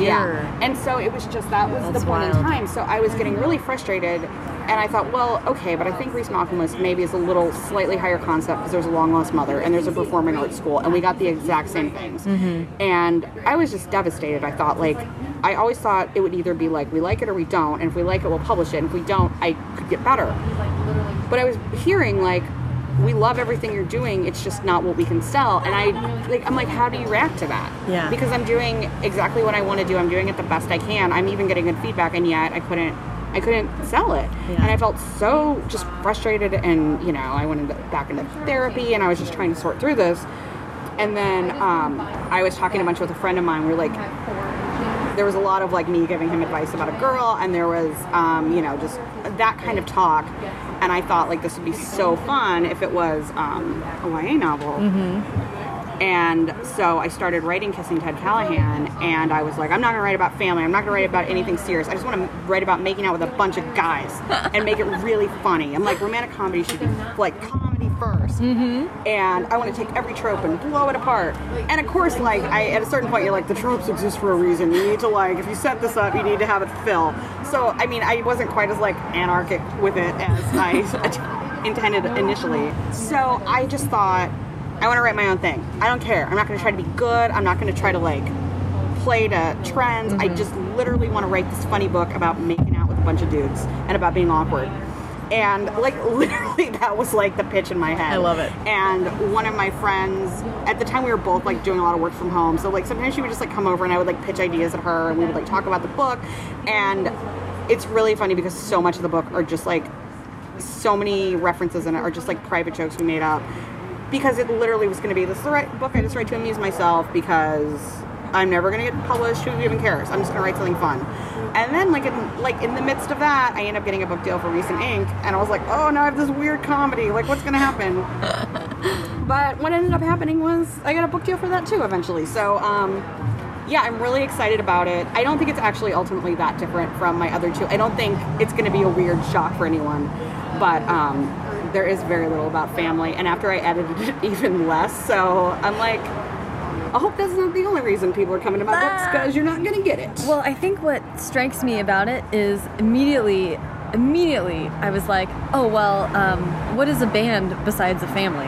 Yeah. And so it was just that was That's the point in time. So I was getting really frustrated, and I thought, well, okay, but I think Reece Malcolm List maybe is a little slightly higher concept because there's a long lost mother and there's a performing arts school, and we got the exact same things. Mm-hmm. And I was just devastated. I thought, like, I always thought it would either be like we like it or we don't, and if we like it, we'll publish it, and if we don't, I could get better. But I was hearing like. We love everything you're doing. It's just not what we can sell, and I like. I'm like, how do you react to that? Yeah. Because I'm doing exactly what I want to do. I'm doing it the best I can. I'm even getting good feedback, and yet I couldn't. I couldn't sell it, Yeah. and I felt so just frustrated. And you know, I went into, back into therapy, and I was just trying to sort through this. And then um, I was talking a bunch with a friend of mine. We are like, there was a lot of like me giving him advice about a girl, and there was, um, you know, just that kind of talk. And I thought like this would be so fun if it was um, a YA novel. And so I started writing Kissing Ted Callahan, and I was like, I'm not gonna write about family. I'm not gonna write about anything serious. I just want to write about making out with a bunch of guys and make it really funny. I'm like, romantic comedy should be like comedy 1st mm-hmm. and I want to take every trope and blow it apart. And of course, like I, at a certain point, you're like, the tropes exist for a reason. You need to like, if you set this up, you need to have it fill. So I mean, I wasn't quite as like anarchic with it as I intended initially. So I just thought. I want to write my own thing. I don't care. I'm not going to try to be good. I'm not going to try to like play to trends. I mm-hmm. just literally want to write this funny book about making out with a bunch of dudes and about being awkward. And like literally that was like the pitch in my head. I love it. And one of my friends at the time we were both like doing a lot of work from home. So like sometimes she would just like come over and I would like pitch ideas at her and we would like talk about the book. And it's really funny because so much of the book are just like so many references in it are just like private jokes we made up because it literally was going to be this is the right book I just write to amuse myself because I'm never going to get published. Who even cares? I'm just going to write something fun. And then like in like in the midst of that, I end up getting a book deal for Reece and Ink, and I was like, oh, now I have this weird comedy. Like, what's going to happen? but what ended up happening was I got a book deal for that too eventually. So um, yeah, I'm really excited about it. I don't think it's actually ultimately that different from my other two. I don't think it's going to be a weird shock for anyone, but um, there is very little about family. And after I edited it, even less. So I'm like, I hope that's not the only reason people are coming to my books because you're not going to get it. Well, I think what strikes me about it is immediately, immediately, I was like, oh, well, um, what is a band besides a family?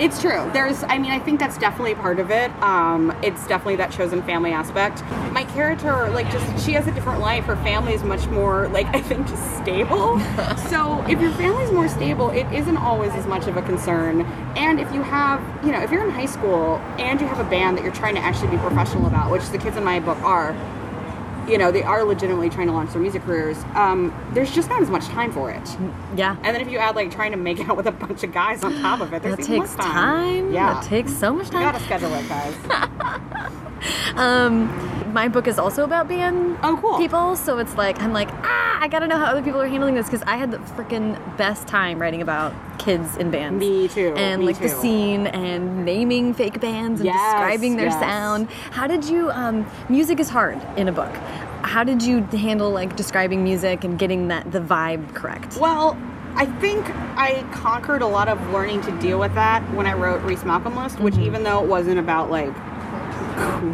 It's true. There's, I mean, I think that's definitely part of it. Um, it's definitely that chosen family aspect. My character, like, just she has a different life. Her family is much more, like, I think, just stable. so if your family's more stable, it isn't always as much of a concern. And if you have, you know, if you're in high school and you have a band that you're trying to actually be professional about, which the kids in my book are, you know, they are legitimately trying to launch their music careers. Um, there's just not as much time for it. Yeah. And then if you add like trying to make out with a bunch of guys on top of it, there's That takes less time. Yeah, That takes so much time. you time. gotta schedule it, guys. Um, my book is also about band Oh, cool. people, so it's like I'm like ah, I gotta know how other people are handling this because I had the freaking best time writing about kids in bands. Me too, And me like the scene and naming fake bands and Yes, describing their yes. sound. How did you? Um, music is hard in a book. How did you handle like describing music and getting that the vibe correct? Well, I think I conquered a lot of learning to deal with that when I wrote Reece Malcolm List, which even though it wasn't about like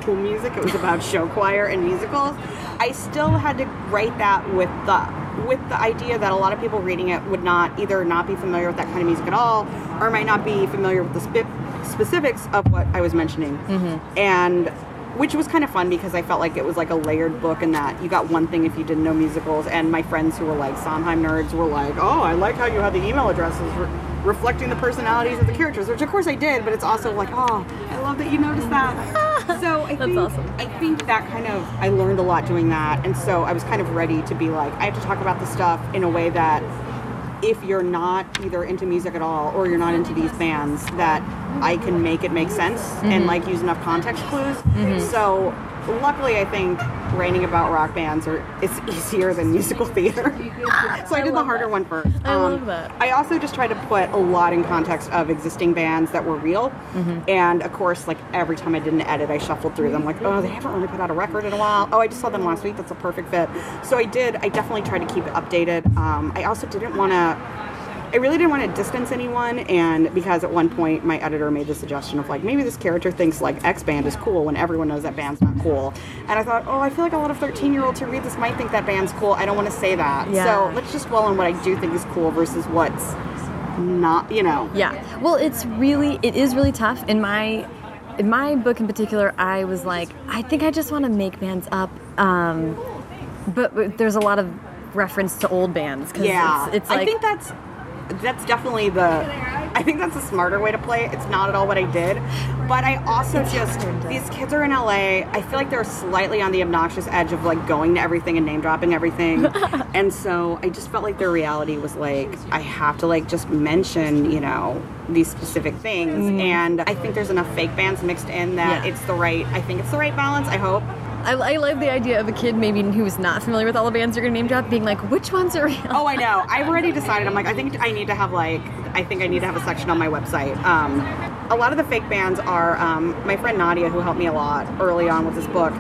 cool music, it was about show choir and musicals. I still had to write that with the with the idea that a lot of people reading it would not either not be familiar with that kind of music at all, or might not be familiar with the spe- specifics of what I was mentioning, mm-hmm. and which was kind of fun because I felt like it was like a layered book and that you got one thing if you didn't know musicals. And my friends who were like Sondheim nerds were like, "Oh, I like how you had the email addresses re- reflecting the personalities of the characters," which of course I did. But it's also like, "Oh, I love that you noticed that." so I That's think awesome. I think that kind of I learned a lot doing that, and so I was kind of ready to be like, I have to talk about the stuff in a way that if you're not either into music at all or you're not into these bands that I can make it make sense and mm-hmm. like use enough context clues. Mm-hmm. So luckily I think writing about rock bands are it's easier than musical theater. so I did the harder one first. Um, I love that. I also just tried to put a lot in context of existing bands that were real. And of course, like every time I did an edit, I shuffled through them like, oh, they haven't really put out a record in a while. Oh, I just saw them last week. That's a perfect fit. So I did, I definitely tried to keep it updated. Um, I also didn't want to. I really didn't want to distance anyone, and because at one point my editor made the suggestion of like maybe this character thinks like X band is cool when everyone knows that band's not cool, and I thought, oh, I feel like a lot of thirteen-year-olds who read this might think that band's cool. I don't want to say that, Yeah. so let's just dwell on what I do think is cool versus what's not, you know. Yeah. Well, it's really it is really tough. In my in my book in particular, I was like, I think I just want to make bands up. Um, but, but there's a lot of reference to old bands because Yeah, it's, it's like I think that's that's definitely the. I think that's a smarter way to play it. It's not at all what I did, but I also just these kids are in LA. I feel like they're slightly on the obnoxious edge of like going to everything and name dropping everything, and so I just felt like their reality was like I have to like just mention you know these specific things, and I think there's enough fake bands mixed in that. Yeah. it's the right. I think it's the right balance. I hope. I, I love the idea of a kid maybe who's not familiar with all the bands you're gonna name drop being like, which ones are real? Oh, I know. I've already decided. I'm like, I think I need to have like, I think I need to have a section on my website. Um, a lot of the fake bands are um, my friend Nadia, who helped me a lot early on with this book.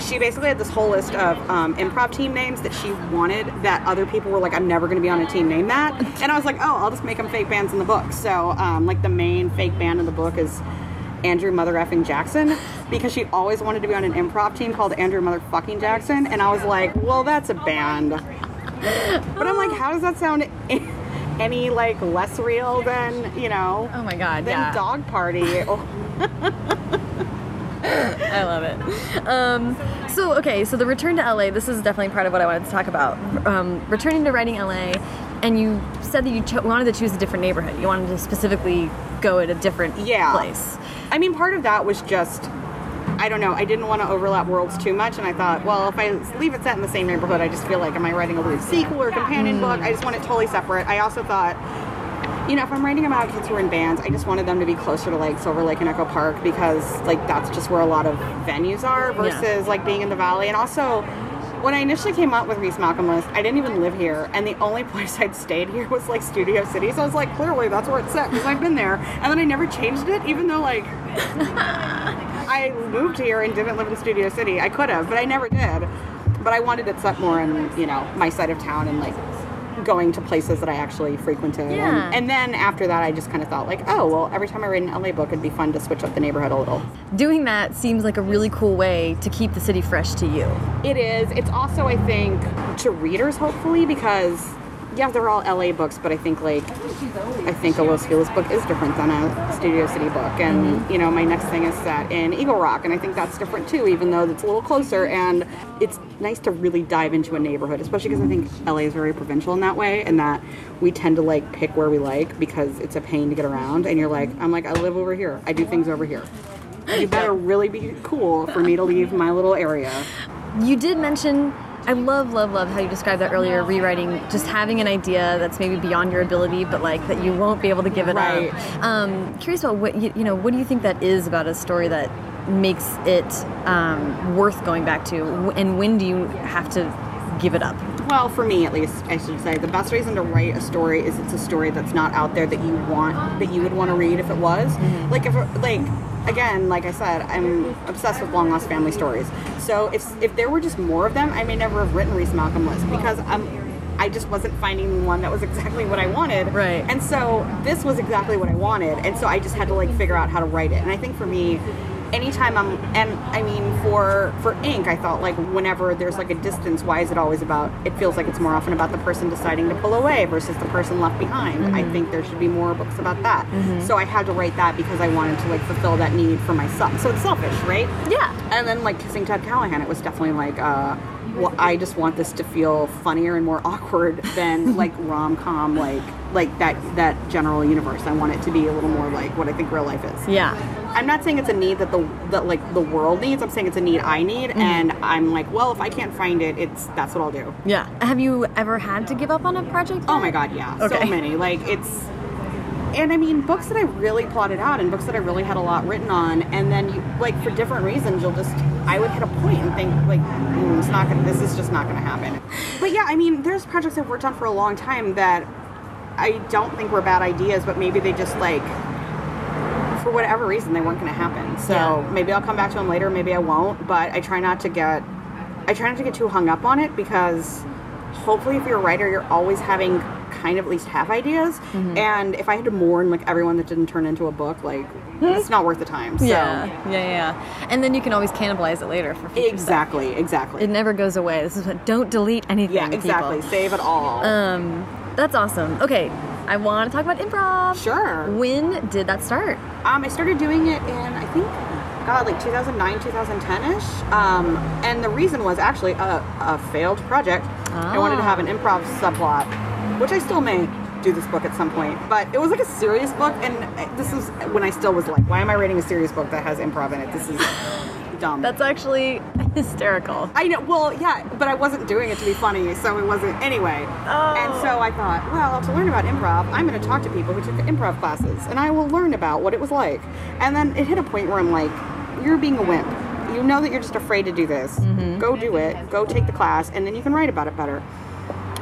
She basically had this whole list of um, improv team names that she wanted that other people were like, I'm never going to be on a team name that. And I was like, oh, I'll just make them fake bands in the book. So, um, like, the main fake band in the book is Andrew Mother effing Jackson because she always wanted to be on an improv team called Andrew Motherfucking Jackson. And I was like, well, that's a band. But I'm like, how does that sound any like less real than, you know, Oh my god, than yeah. Dog Party? Oh, I love it. Um, so okay, so the return to LA. This is definitely part of what I wanted to talk about. Um, returning to writing LA, and you said that you wanted to choose a different neighborhood. You wanted to specifically go at a different Yeah. place. I mean, part of that was just, I don't know, I didn't want to overlap worlds too much, and I thought, well, if I leave it set in the same neighborhood, I just feel like, am I writing a weird sequel or companion book? I just want it totally separate. I also thought, you know, if I'm writing about kids who are in bands, I just wanted them to be closer to like Silver Lake and Echo Park because like that's just where a lot of venues are versus like being in the valley. And also, when I initially came up with Reece Malcolm List, I didn't even live here, and the only place I'd stayed here was like Studio City. So I was like, clearly that's where it's set because I've been there, and then I never changed it, even though like I moved here and didn't live in Studio City. I could have, but I never did. But I wanted it set more in you know my side of town and like going to places that I actually frequented. Yeah. And, and then after that, I just kind of thought like, oh well, every time I read an LA book, it'd be fun to switch up the neighborhood a little. Doing that seems like a really cool way to keep the city fresh to you. It is. It's also, I think, to readers hopefully because yeah, they're all LA books, but I think like I think a Los Feliz book is different than a Studio City book, and mm-hmm. you know my next thing is set in Eagle Rock, and I think that's different too, even though it's a little closer. And it's nice to really dive into a neighborhood, especially because I think LA is very provincial in that way, and that we tend to like pick where we like because it's a pain to get around. And you're like, I'm like, I live over here, I do things over here. You better really be cool for me to leave my little area. You did mention I love, love, love how you described that earlier. Rewriting, just having an idea that's maybe beyond your ability, but like that you won't be able to give it Right. up. Um, curious about what you, you know. What do you think that is about a story that makes it um, worth going back to, and when do you have to give it up? Well, for me at least, I should say, the best reason to write a story is it's a story that's not out there that you want, that you would want to read if it was. Mm-hmm. Like if, like, again, like I said, I'm obsessed with long lost family stories. So if if there were just more of them, I may never have written Reece Malcolm List because I'm. I just wasn't finding one that was exactly what I wanted. Right. And so this was exactly what I wanted. And so I just had to like figure out how to write it. And I think for me, anytime I'm and I mean for for ink, I thought like whenever there's like a distance, why is it always about it feels like it's more often about the person deciding to pull away versus the person left behind. I think there should be more books about that. So I had to write that because I wanted to like fulfill that need for myself. So it's selfish, right? Yeah. And then like kissing Ted Callahan, it was definitely like uh well, I just want this to feel funnier and more awkward than like rom com, like like that that general universe. I want it to be a little more like what I think real life is. Yeah. I'm not saying it's a need that the that like the world needs. I'm saying it's a need I need, and I'm like, well, if I can't find it, it's that's what I'll do. Yeah. Have you ever had to give up on a project? Oh my god, yeah, so many. Like it's, and I mean, books that I really plotted out, and books that I really had a lot written on, and then you like for different reasons, you'll just I would hit a point and think like, mm, it's not gonna, this is just not gonna happen. But yeah, I mean, there's projects I've worked on for a long time that I don't think were bad ideas, but maybe they just like. For whatever reason, they weren't going to happen. So Yeah. maybe I'll come back to them later. Maybe I won't. But I try not to get, I try not to get too hung up on it because hopefully if you're a writer you're always having kind of at least half ideas Mm-hmm. and if i had to mourn like everyone that didn't turn into a book like it's not worth the time so Yeah. Yeah. Yeah. And then you can always cannibalize it later for future stuff. exactly exactly It never goes away. This is what. Don't delete anything. yeah exactly people. save it all Um, that's awesome. Okay, I want to talk about improv. sure When did that start? um i started doing it in i think god like 2009 2010ish um and the reason was actually a, a failed project i wanted to have an improv subplot which i still may do this book at some point but it was like a serious book and this is when i still was like why am i writing a serious book that has improv in it this is dumb That's actually hysterical. I know. Well, yeah, but I wasn't doing it to be funny, so it wasn't anyway. Oh. And so I thought, well, to learn about improv, I'm going to talk to people who took improv classes, and I will learn about what it was like. And then it hit a point where I'm like, you're being a wimp. You know that you're just afraid to do this. Mm-hmm. Go do it. Go take the class, and then you can write about it better.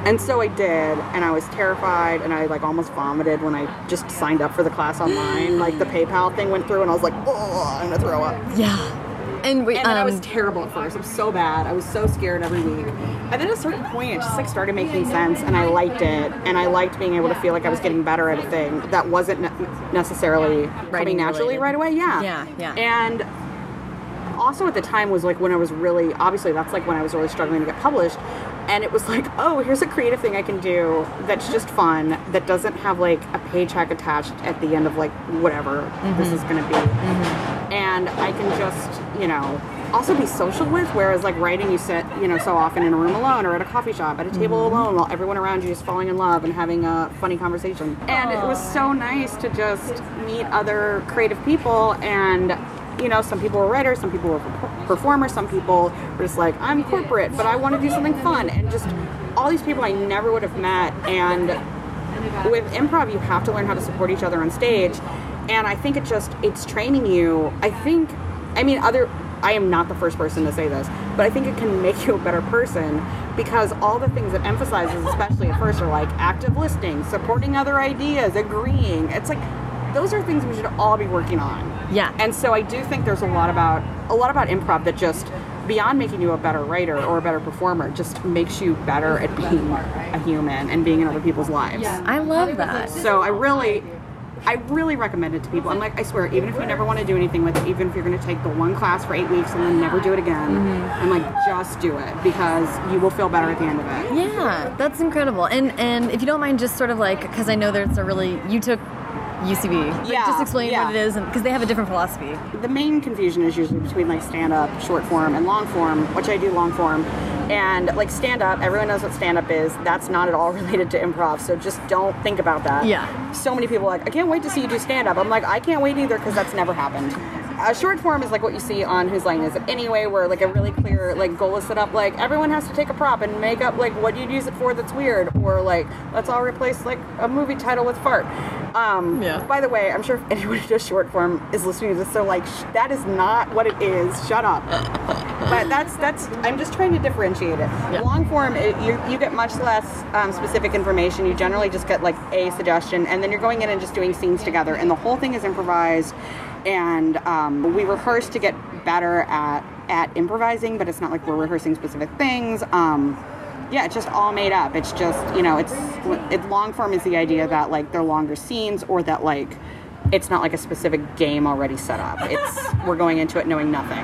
And so I did, and I was terrified, and I like almost vomited when I just signed up for the class online. like the PayPal thing went through, and I was like, oh, I'm gonna throw up. Yeah. And wait, And then I was um, terrible at first. I was so bad. I was so scared every week. And then at a certain point, it just like started making sense, and I liked it. And I liked being able to feel like I was getting better at a thing that wasn't ne- necessarily Writing coming naturally related. right away. Yeah. Yeah, yeah. And also at the time was like when I was really obviously that's like when I was really struggling to get published. And it was like, oh, here's a creative thing I can do that's just fun, that doesn't have like a paycheck attached at the end of like whatever this Mm-hmm. is going to be and I can just, you know, also be social with. Whereas like writing, you sit, you know, so often in a room alone or at a coffee shop at a table Mm-hmm. alone while everyone around you is falling in love and having a funny conversation. And it was so nice to just meet other creative people and. You know, some people were writers, some people were performers, some people were just like, I'm corporate, but I want to do something fun. And just all these people I never would have met. And with improv you have to learn how to support each other on stage and i think it just it's training you i think i mean other i am not the first person to say this but i think it can make you a better person because all the things it emphasizes especially at first are like active listening supporting other ideas agreeing it's like those are things we should all be working on Yeah. and so i do think there's a lot about a lot about improv that just beyond making you a better writer or a better performer just makes you better at being a human and being in other people's lives I love that. so I really, I really recommend it to people. I'm like, I swear, even if you never want to do anything with it, even if you're going to take the one class for eight weeks and then never do it again, mm-hmm. I'm like, just do it because you will feel better at the end of it. Yeah, that's incredible. And and if you don't mind, just sort of like because I know there's a really you took UCB. Like, Yeah, just explain yeah. what it is, because they have a different philosophy. The main confusion is usually between like stand up, short form, and long form, which I do long form. And like stand up, everyone knows what stand up is. That's not at all related to improv, so just don't think about that. Yeah. So many people are like, I can't wait to see you do stand up. I'm like, I can't wait either because that's never happened. A short form is like what you see on Whose Line Is It Anyway, where like a really clear like goal is set up. Like everyone has to take a prop and make up like what you'd use it for that's weird, or like let's all replace like a movie title with fart. Um, Yeah. By the way, I'm sure if anyone who does short form is listening to this, they're like, "Sh- that is not what it is. Shut up. but that's that's. I'm just trying to differentiate it. Long form, it, you you get much less um, specific information. You generally just get like a suggestion, and then you're going in and just doing scenes together, and the whole thing is improvised. And um, we rehearse to get better at at improvising, but it's not like we're rehearsing specific things. Um, yeah, it's just all made up. It's just you know, it's it, long form is the idea that like they're longer scenes or that like it's not like a specific game already set up. It's we're going into it knowing nothing.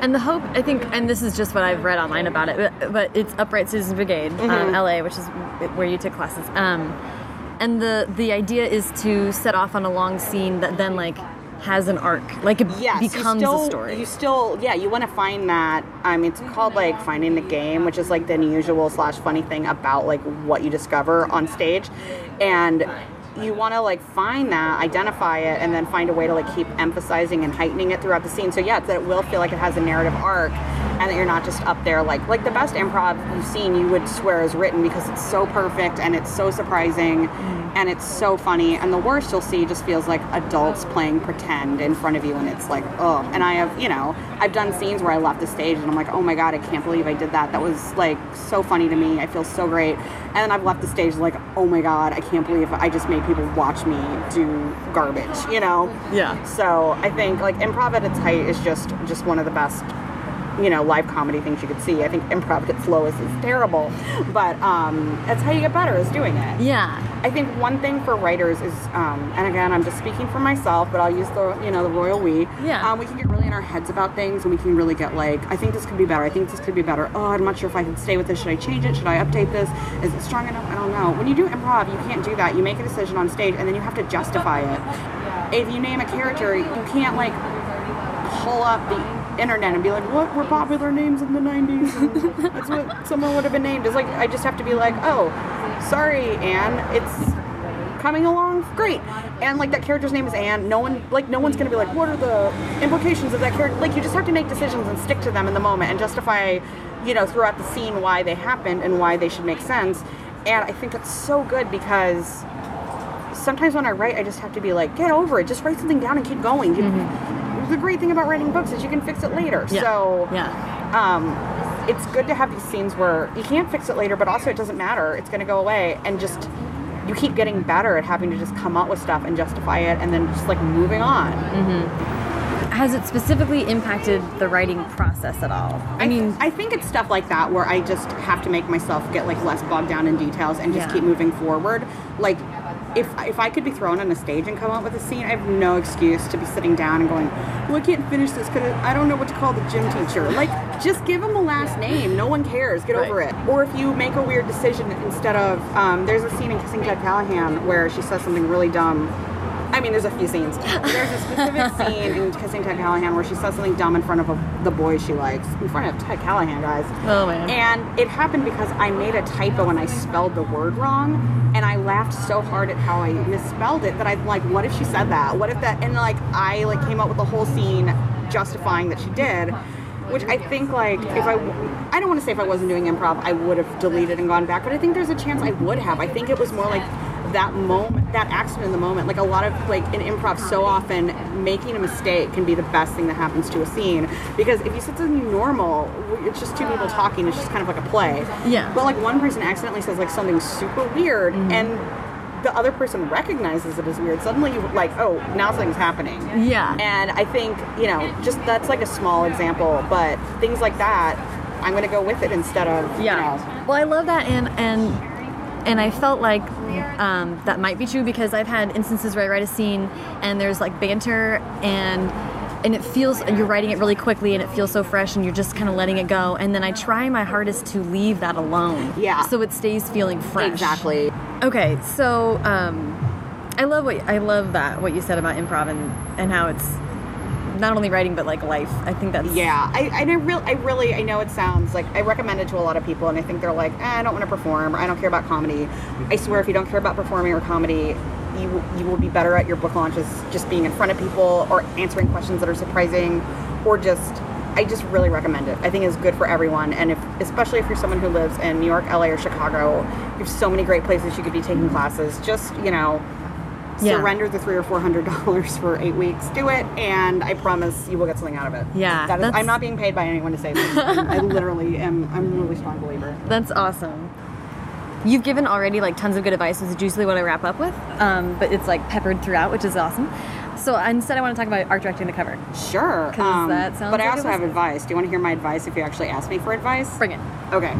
And the hope, I think, and this is just what I've read online about it, but, but it's Upright Citizens Brigade, Mm-hmm. um, LA, which is where you took classes. Um, and the the idea is to set off on a long scene that then like has an arc, like it yes, becomes still, a story. You still, yeah, you want to find that. I mean, it's called like finding the game, which is like the unusual slash funny thing about like what you discover on stage, and you want to like find that, identify it, and then find a way to like keep emphasizing and heightening it throughout the scene. So yeah, it's that it will feel like it has a narrative arc, and that you're not just up there like like the best improv you've seen. You would swear is written because it's so perfect and it's so surprising. Mm-hmm. And it's so funny, and the worst you'll see just feels like adults playing pretend in front of you, and it's like, oh. And I have, you know, I've done scenes where I left the stage, and I'm like, oh my god, I can't believe I did that. That was like so funny to me. I feel so great. And then I've left the stage like, oh my god, I can't believe I just made people watch me do garbage, you know? Yeah. So I think like improv at its height is just just one of the best, you know, live comedy things you could see. I think improv at its lowest is terrible, but um, that's how you get better is doing it. yeah. I think one thing for writers is, um, and again, I'm just speaking for myself, but I'll use the, you know, the royal we. Yeah. Um, we can get really in our heads about things, and we can really get like, I think this could be better. I think this could be better. Oh, I'm not sure if I can stay with this. Should I change it? Should I update this? Is it strong enough? I don't know. When you do improv, you can't do that. You make a decision on stage, and then you have to justify it. If you name a character, you can't like pull up the internet and be like, what were popular names in the 90s? And that's what someone would have been named. It's like, I just have to be like, oh, sorry, Anne, it's coming along great. And like that character's name is Anne. No one, like, no one's gonna be like, what are the implications of that character? Like, you just have to make decisions and stick to them in the moment and justify, you know, throughout the scene why they happened and why they should make sense. And I think that's so good because sometimes when I write, I just have to be like, get over it. Just write something down and keep going. You, mm-hmm. The great thing about writing books is you can fix it later. Yeah. So Yeah. um, it's good to have these scenes where you can't fix it later, but also it doesn't matter. It's going to go away, and just you keep getting better at having to just come up with stuff and justify it, and then just like moving on. Mm -hmm. Has it specifically impacted the writing process at all? I mean, I think it's stuff like that where I just have to make myself get like less bogged down in details and just Yeah. keep moving forward. Like if if I could be thrown on a stage and come up with a scene, I have no excuse to be sitting down and going, "Well, I can't finish this because I don't know what to call the gym teacher." Like, just give him a last name. No one cares. Get over it. Or if you make a weird decision instead of, um, there's a scene in Kissing Ted Callahan where she says something really dumb. I mean, there's a few scenes. There's a specific scene in Kissing Ted Callahan where she says something dumb in front of a, the boy she likes, in front of Ted Callahan, guys. Oh, man. And it happened because I made a typo and I spelled the word wrong, and I laughed so hard at how I misspelled it that I'm like, what if she said that? What if that? And like, I like came up with the whole scene justifying that she did. Which I think, like, if I, I don't want to say if I wasn't doing improv, I would have deleted and gone back, but I think there's a chance I would have. I think it was more like that moment, that accident in the moment. Like a lot of like in improv, so often making a mistake can be the best thing that happens to a scene because if you said something normal, it's just two people talking. It's just kind of like a play. Yeah. But like one person accidentally says like something super weird mm-hmm. and. The other person recognizes it as weird. Suddenly, you like, oh, now something's happening. Yeah. And I think, you know, just that's like a small example, but things like that, I'm going to go with it instead of, Yeah. you know, Well, I love that, and and and I felt like um, that might be true because I've had instances where I write a scene and there's like banter and and it feels you're writing it really quickly and it feels so fresh and you're just kind of letting it go and then I try my hardest to leave that alone. Yeah. So it stays feeling fresh. exactly. Okay, so um, I love what I love that what you said about improv and and how it's not only writing but like life. I think that's Yeah, I, I really, I really, I know it sounds like I recommend it to a lot of people, and I think they're like, eh, I don't want to perform, or I don't care about comedy. I swear, if you don't care about performing or comedy, you you will be better at your book launches just being in front of people or answering questions that are surprising or just I just really recommend it. I think it's good for everyone, and if especially if you're someone who lives in New York, LA, or Chicago, you have so many great places you could be taking classes. Just you know, Yeah. surrender the three or four hundred dollars for eight weeks. Do it, and I promise you will get something out of it. Yeah, that is, I'm not being paid by anyone to say this. I literally am. I'm a really strong believer. That's awesome. You've given already like tons of good advice, which is usually what I wrap up with, um, but it's like peppered throughout, which is awesome. So instead, I want to talk about art directing the cover. Sure. 'Cause that sounds but I like it also have advice. Do you want to hear my advice if you actually ask me for advice? Bring it. Okay.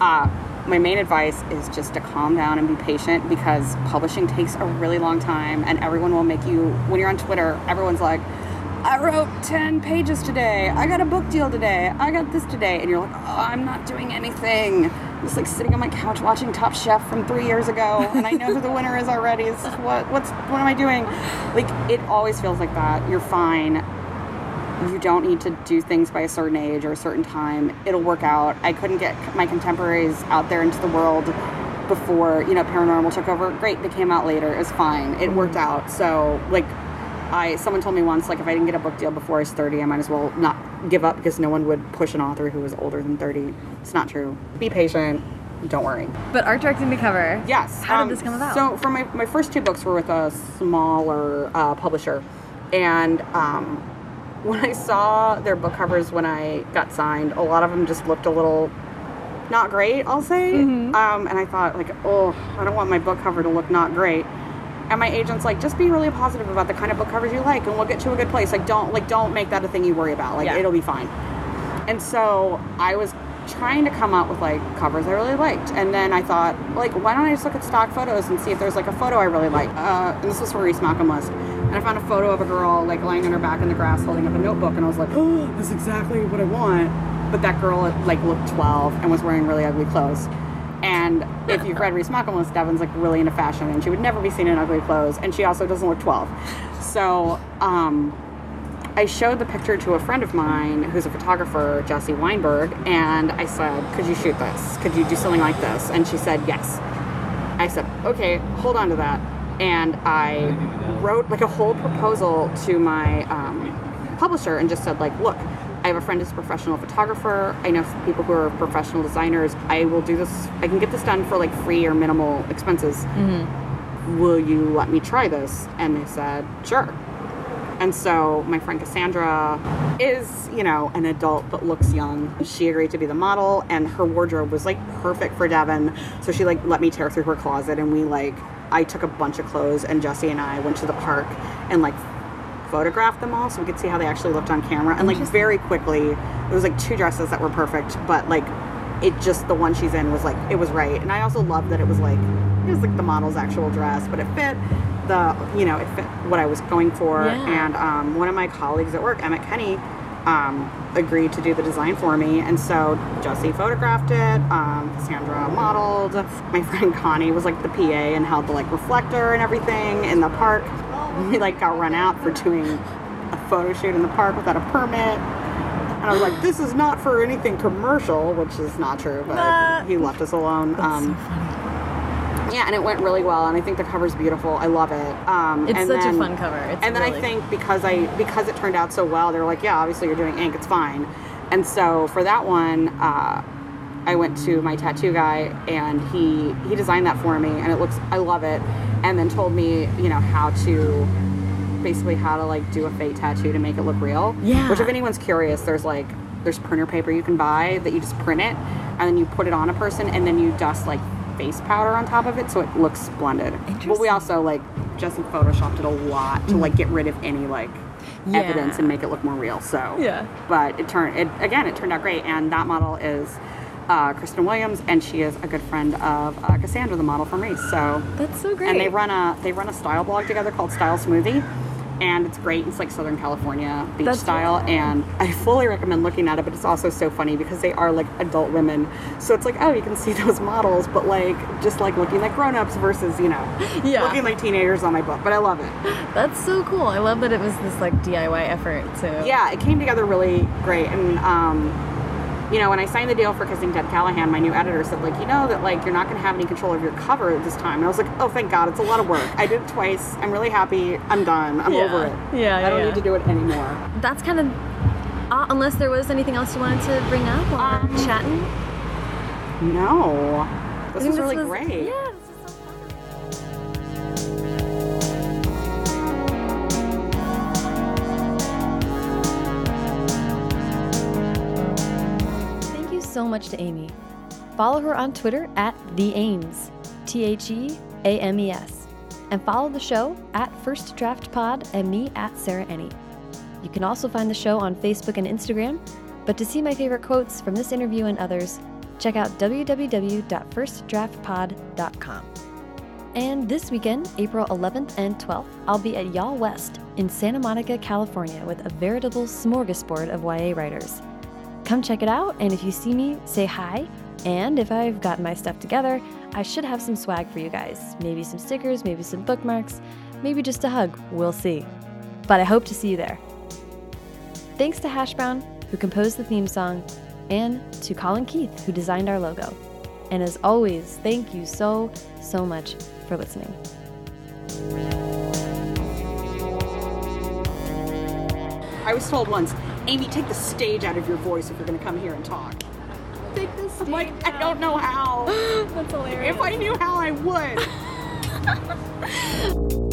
Uh, my main advice is just to calm down and be patient because publishing takes a really long time, and everyone will make you. When you're on Twitter, everyone's like, "I wrote ten pages today. I got a book deal today. I got this today," and you're like, "Oh, I'm not doing anything." I'm just like sitting on my couch watching Top Chef from three years ago, and I know who the winner is already. It's just, what what's what am I doing? Like it always feels like that. You're fine you don't need to do things by a certain age or a certain time. It'll work out. I couldn't get my contemporaries out there into the world before, you know, paranormal took over. Great, they came out later. It was fine. It worked out. So, like, I someone told me once, like, if I didn't get a book deal before I was 30, I might as well not give up because no one would push an author who was older than 30. It's not true. Be patient. Don't worry. But art directing the cover. Yes. How um, did this come about? So, for my, my first two books were with a smaller uh, publisher. And um, when I saw their book covers when I got signed, a lot of them just looked a little not great, I'll say. Mm-hmm. Um, and I thought, like, oh, I don't want my book cover to look not great. And my agent's like, just be really positive about the kind of book covers you like, and we'll get you a good place. Like, don't like don't make that a thing you worry about. Like, Yeah. it'll be fine. And so I was trying to come up with like covers I really liked. And then I thought, like, why don't I just look at stock photos and see if there's like a photo I really like? Uh, and this was for Reece Malcolm list. And I found a photo of a girl like lying on her back in the grass holding up a notebook. And I was like, oh, that's exactly what I want. But that girl like looked 12 and was wearing really ugly clothes. And if you've read Reece Malcolm list, Devan's like really into fashion and she would never be seen in ugly clothes. And she also doesn't look 12. So, um, I showed the picture to a friend of mine who's a photographer, Jesse Weinberg, and I said, Could you shoot this? Could you do something like this? And she said, Yes. I said, Okay, hold on to that. And I wrote like a whole proposal to my um, publisher and just said, like, look, I have a friend who's a professional photographer. I know people who are professional designers. I will do this. I can get this done for like free or minimal expenses. Will you let me try this? And they said, sure. And so my friend Cassandra is, you know, an adult but looks young. She agreed to be the model and her wardrobe was like perfect for Devan. So she like let me tear through her closet and we like I took a bunch of clothes and Jesse and I went to the park and like photographed them all so we could see how they actually looked on camera. And like very quickly it was like two dresses that were perfect, but like it just the one she's in was like it was right. And I also loved that it was like it was like the model's actual dress, but it fit the you know it fit what I was going for. Yeah. And um, one of my colleagues at work, Emmett Kenny, um, agreed to do the design for me, and so Jesse photographed it. Um, Cassandra modeled. My friend Connie was like the PA and held the like reflector and everything in the park. We like got run out for doing a photo shoot in the park without a permit. And I was like, this is not for anything commercial, which is not true, but he left us alone. um, yeah, and it went really well, and I think the cover's beautiful. I love it. Um, It's and such a then- fun cover. It's and then really- I think because I because it turned out so well, they're like, yeah, obviously you're doing ink, it's fine. And so for that one, uh, I went to my tattoo guy, and he he designed that for me, and it looks I love it. And then told me, you know, how to basically how to like do a fake tattoo to make it look real. Yeah. Which if anyone's curious, there's like there's printer paper you can buy that you just print it, and then you put it on a person, and then you dust like face powder on top of it so it looks splendid. But we also like Jesse photoshopped it a lot to like get rid of any like Yeah. evidence and make it look more real. So Yeah. But it turned it again. It turned out great, and that model is. Uh, Kristen Williams, and she is a good friend of uh, Cassandra, the model from Reece. So That's so great. and they run a they run a style blog together called Style Smoothie, and it's great. It's like Southern California beach That's style, and I fully recommend looking at it. But it's also so funny because they are like adult women, so it's like oh you can see those models, but like just like looking like grown ups versus you know Yeah. looking like teenagers on my book. But I love it. That's so cool. I love that it was this like DIY effort to. Yeah, it came together really great, and um, you know, when I signed the deal for Kissing Ted Callahan, my new editor said, like, you know that like you're not going to have any control of your cover at this time. And I was like, oh, thank God, it's a lot of work. I did it twice. I'm really happy. I'm done. I'm Yeah. over it. Yeah, I don't yeah. need to do it anymore. That's kind of. Uh, unless there was anything else you wanted to bring up while Um, chatting. No, this was really was- great. So much to Amy. Follow her on Twitter at The Ames, T H E A M E S, and follow the show at First Draft Pod and me at Sarah Enni. You can also find the show on Facebook and Instagram, but to see my favorite quotes from this interview and others, check out www.firstdraftpod.com. And this weekend, April 11th and 12th, I'll be at YALLWEST in Santa Monica, California with a veritable smorgasbord of YA writers. Come check it out, and if you see me, say hi. And if I've gotten my stuff together, I should have some swag for you guys. Maybe some stickers, maybe some bookmarks, maybe just a hug. We'll see. But I hope to see you there. Thanks to Hash Brown, who composed the theme song, and to Colin Keith, who designed our logo. And as always, thank you so, so much for listening. I was told once, Amy, take the stage out of your voice if you're going to come here and talk. Take the stage. I'm like, out. I don't know how. That's hilarious. If I knew how, I would.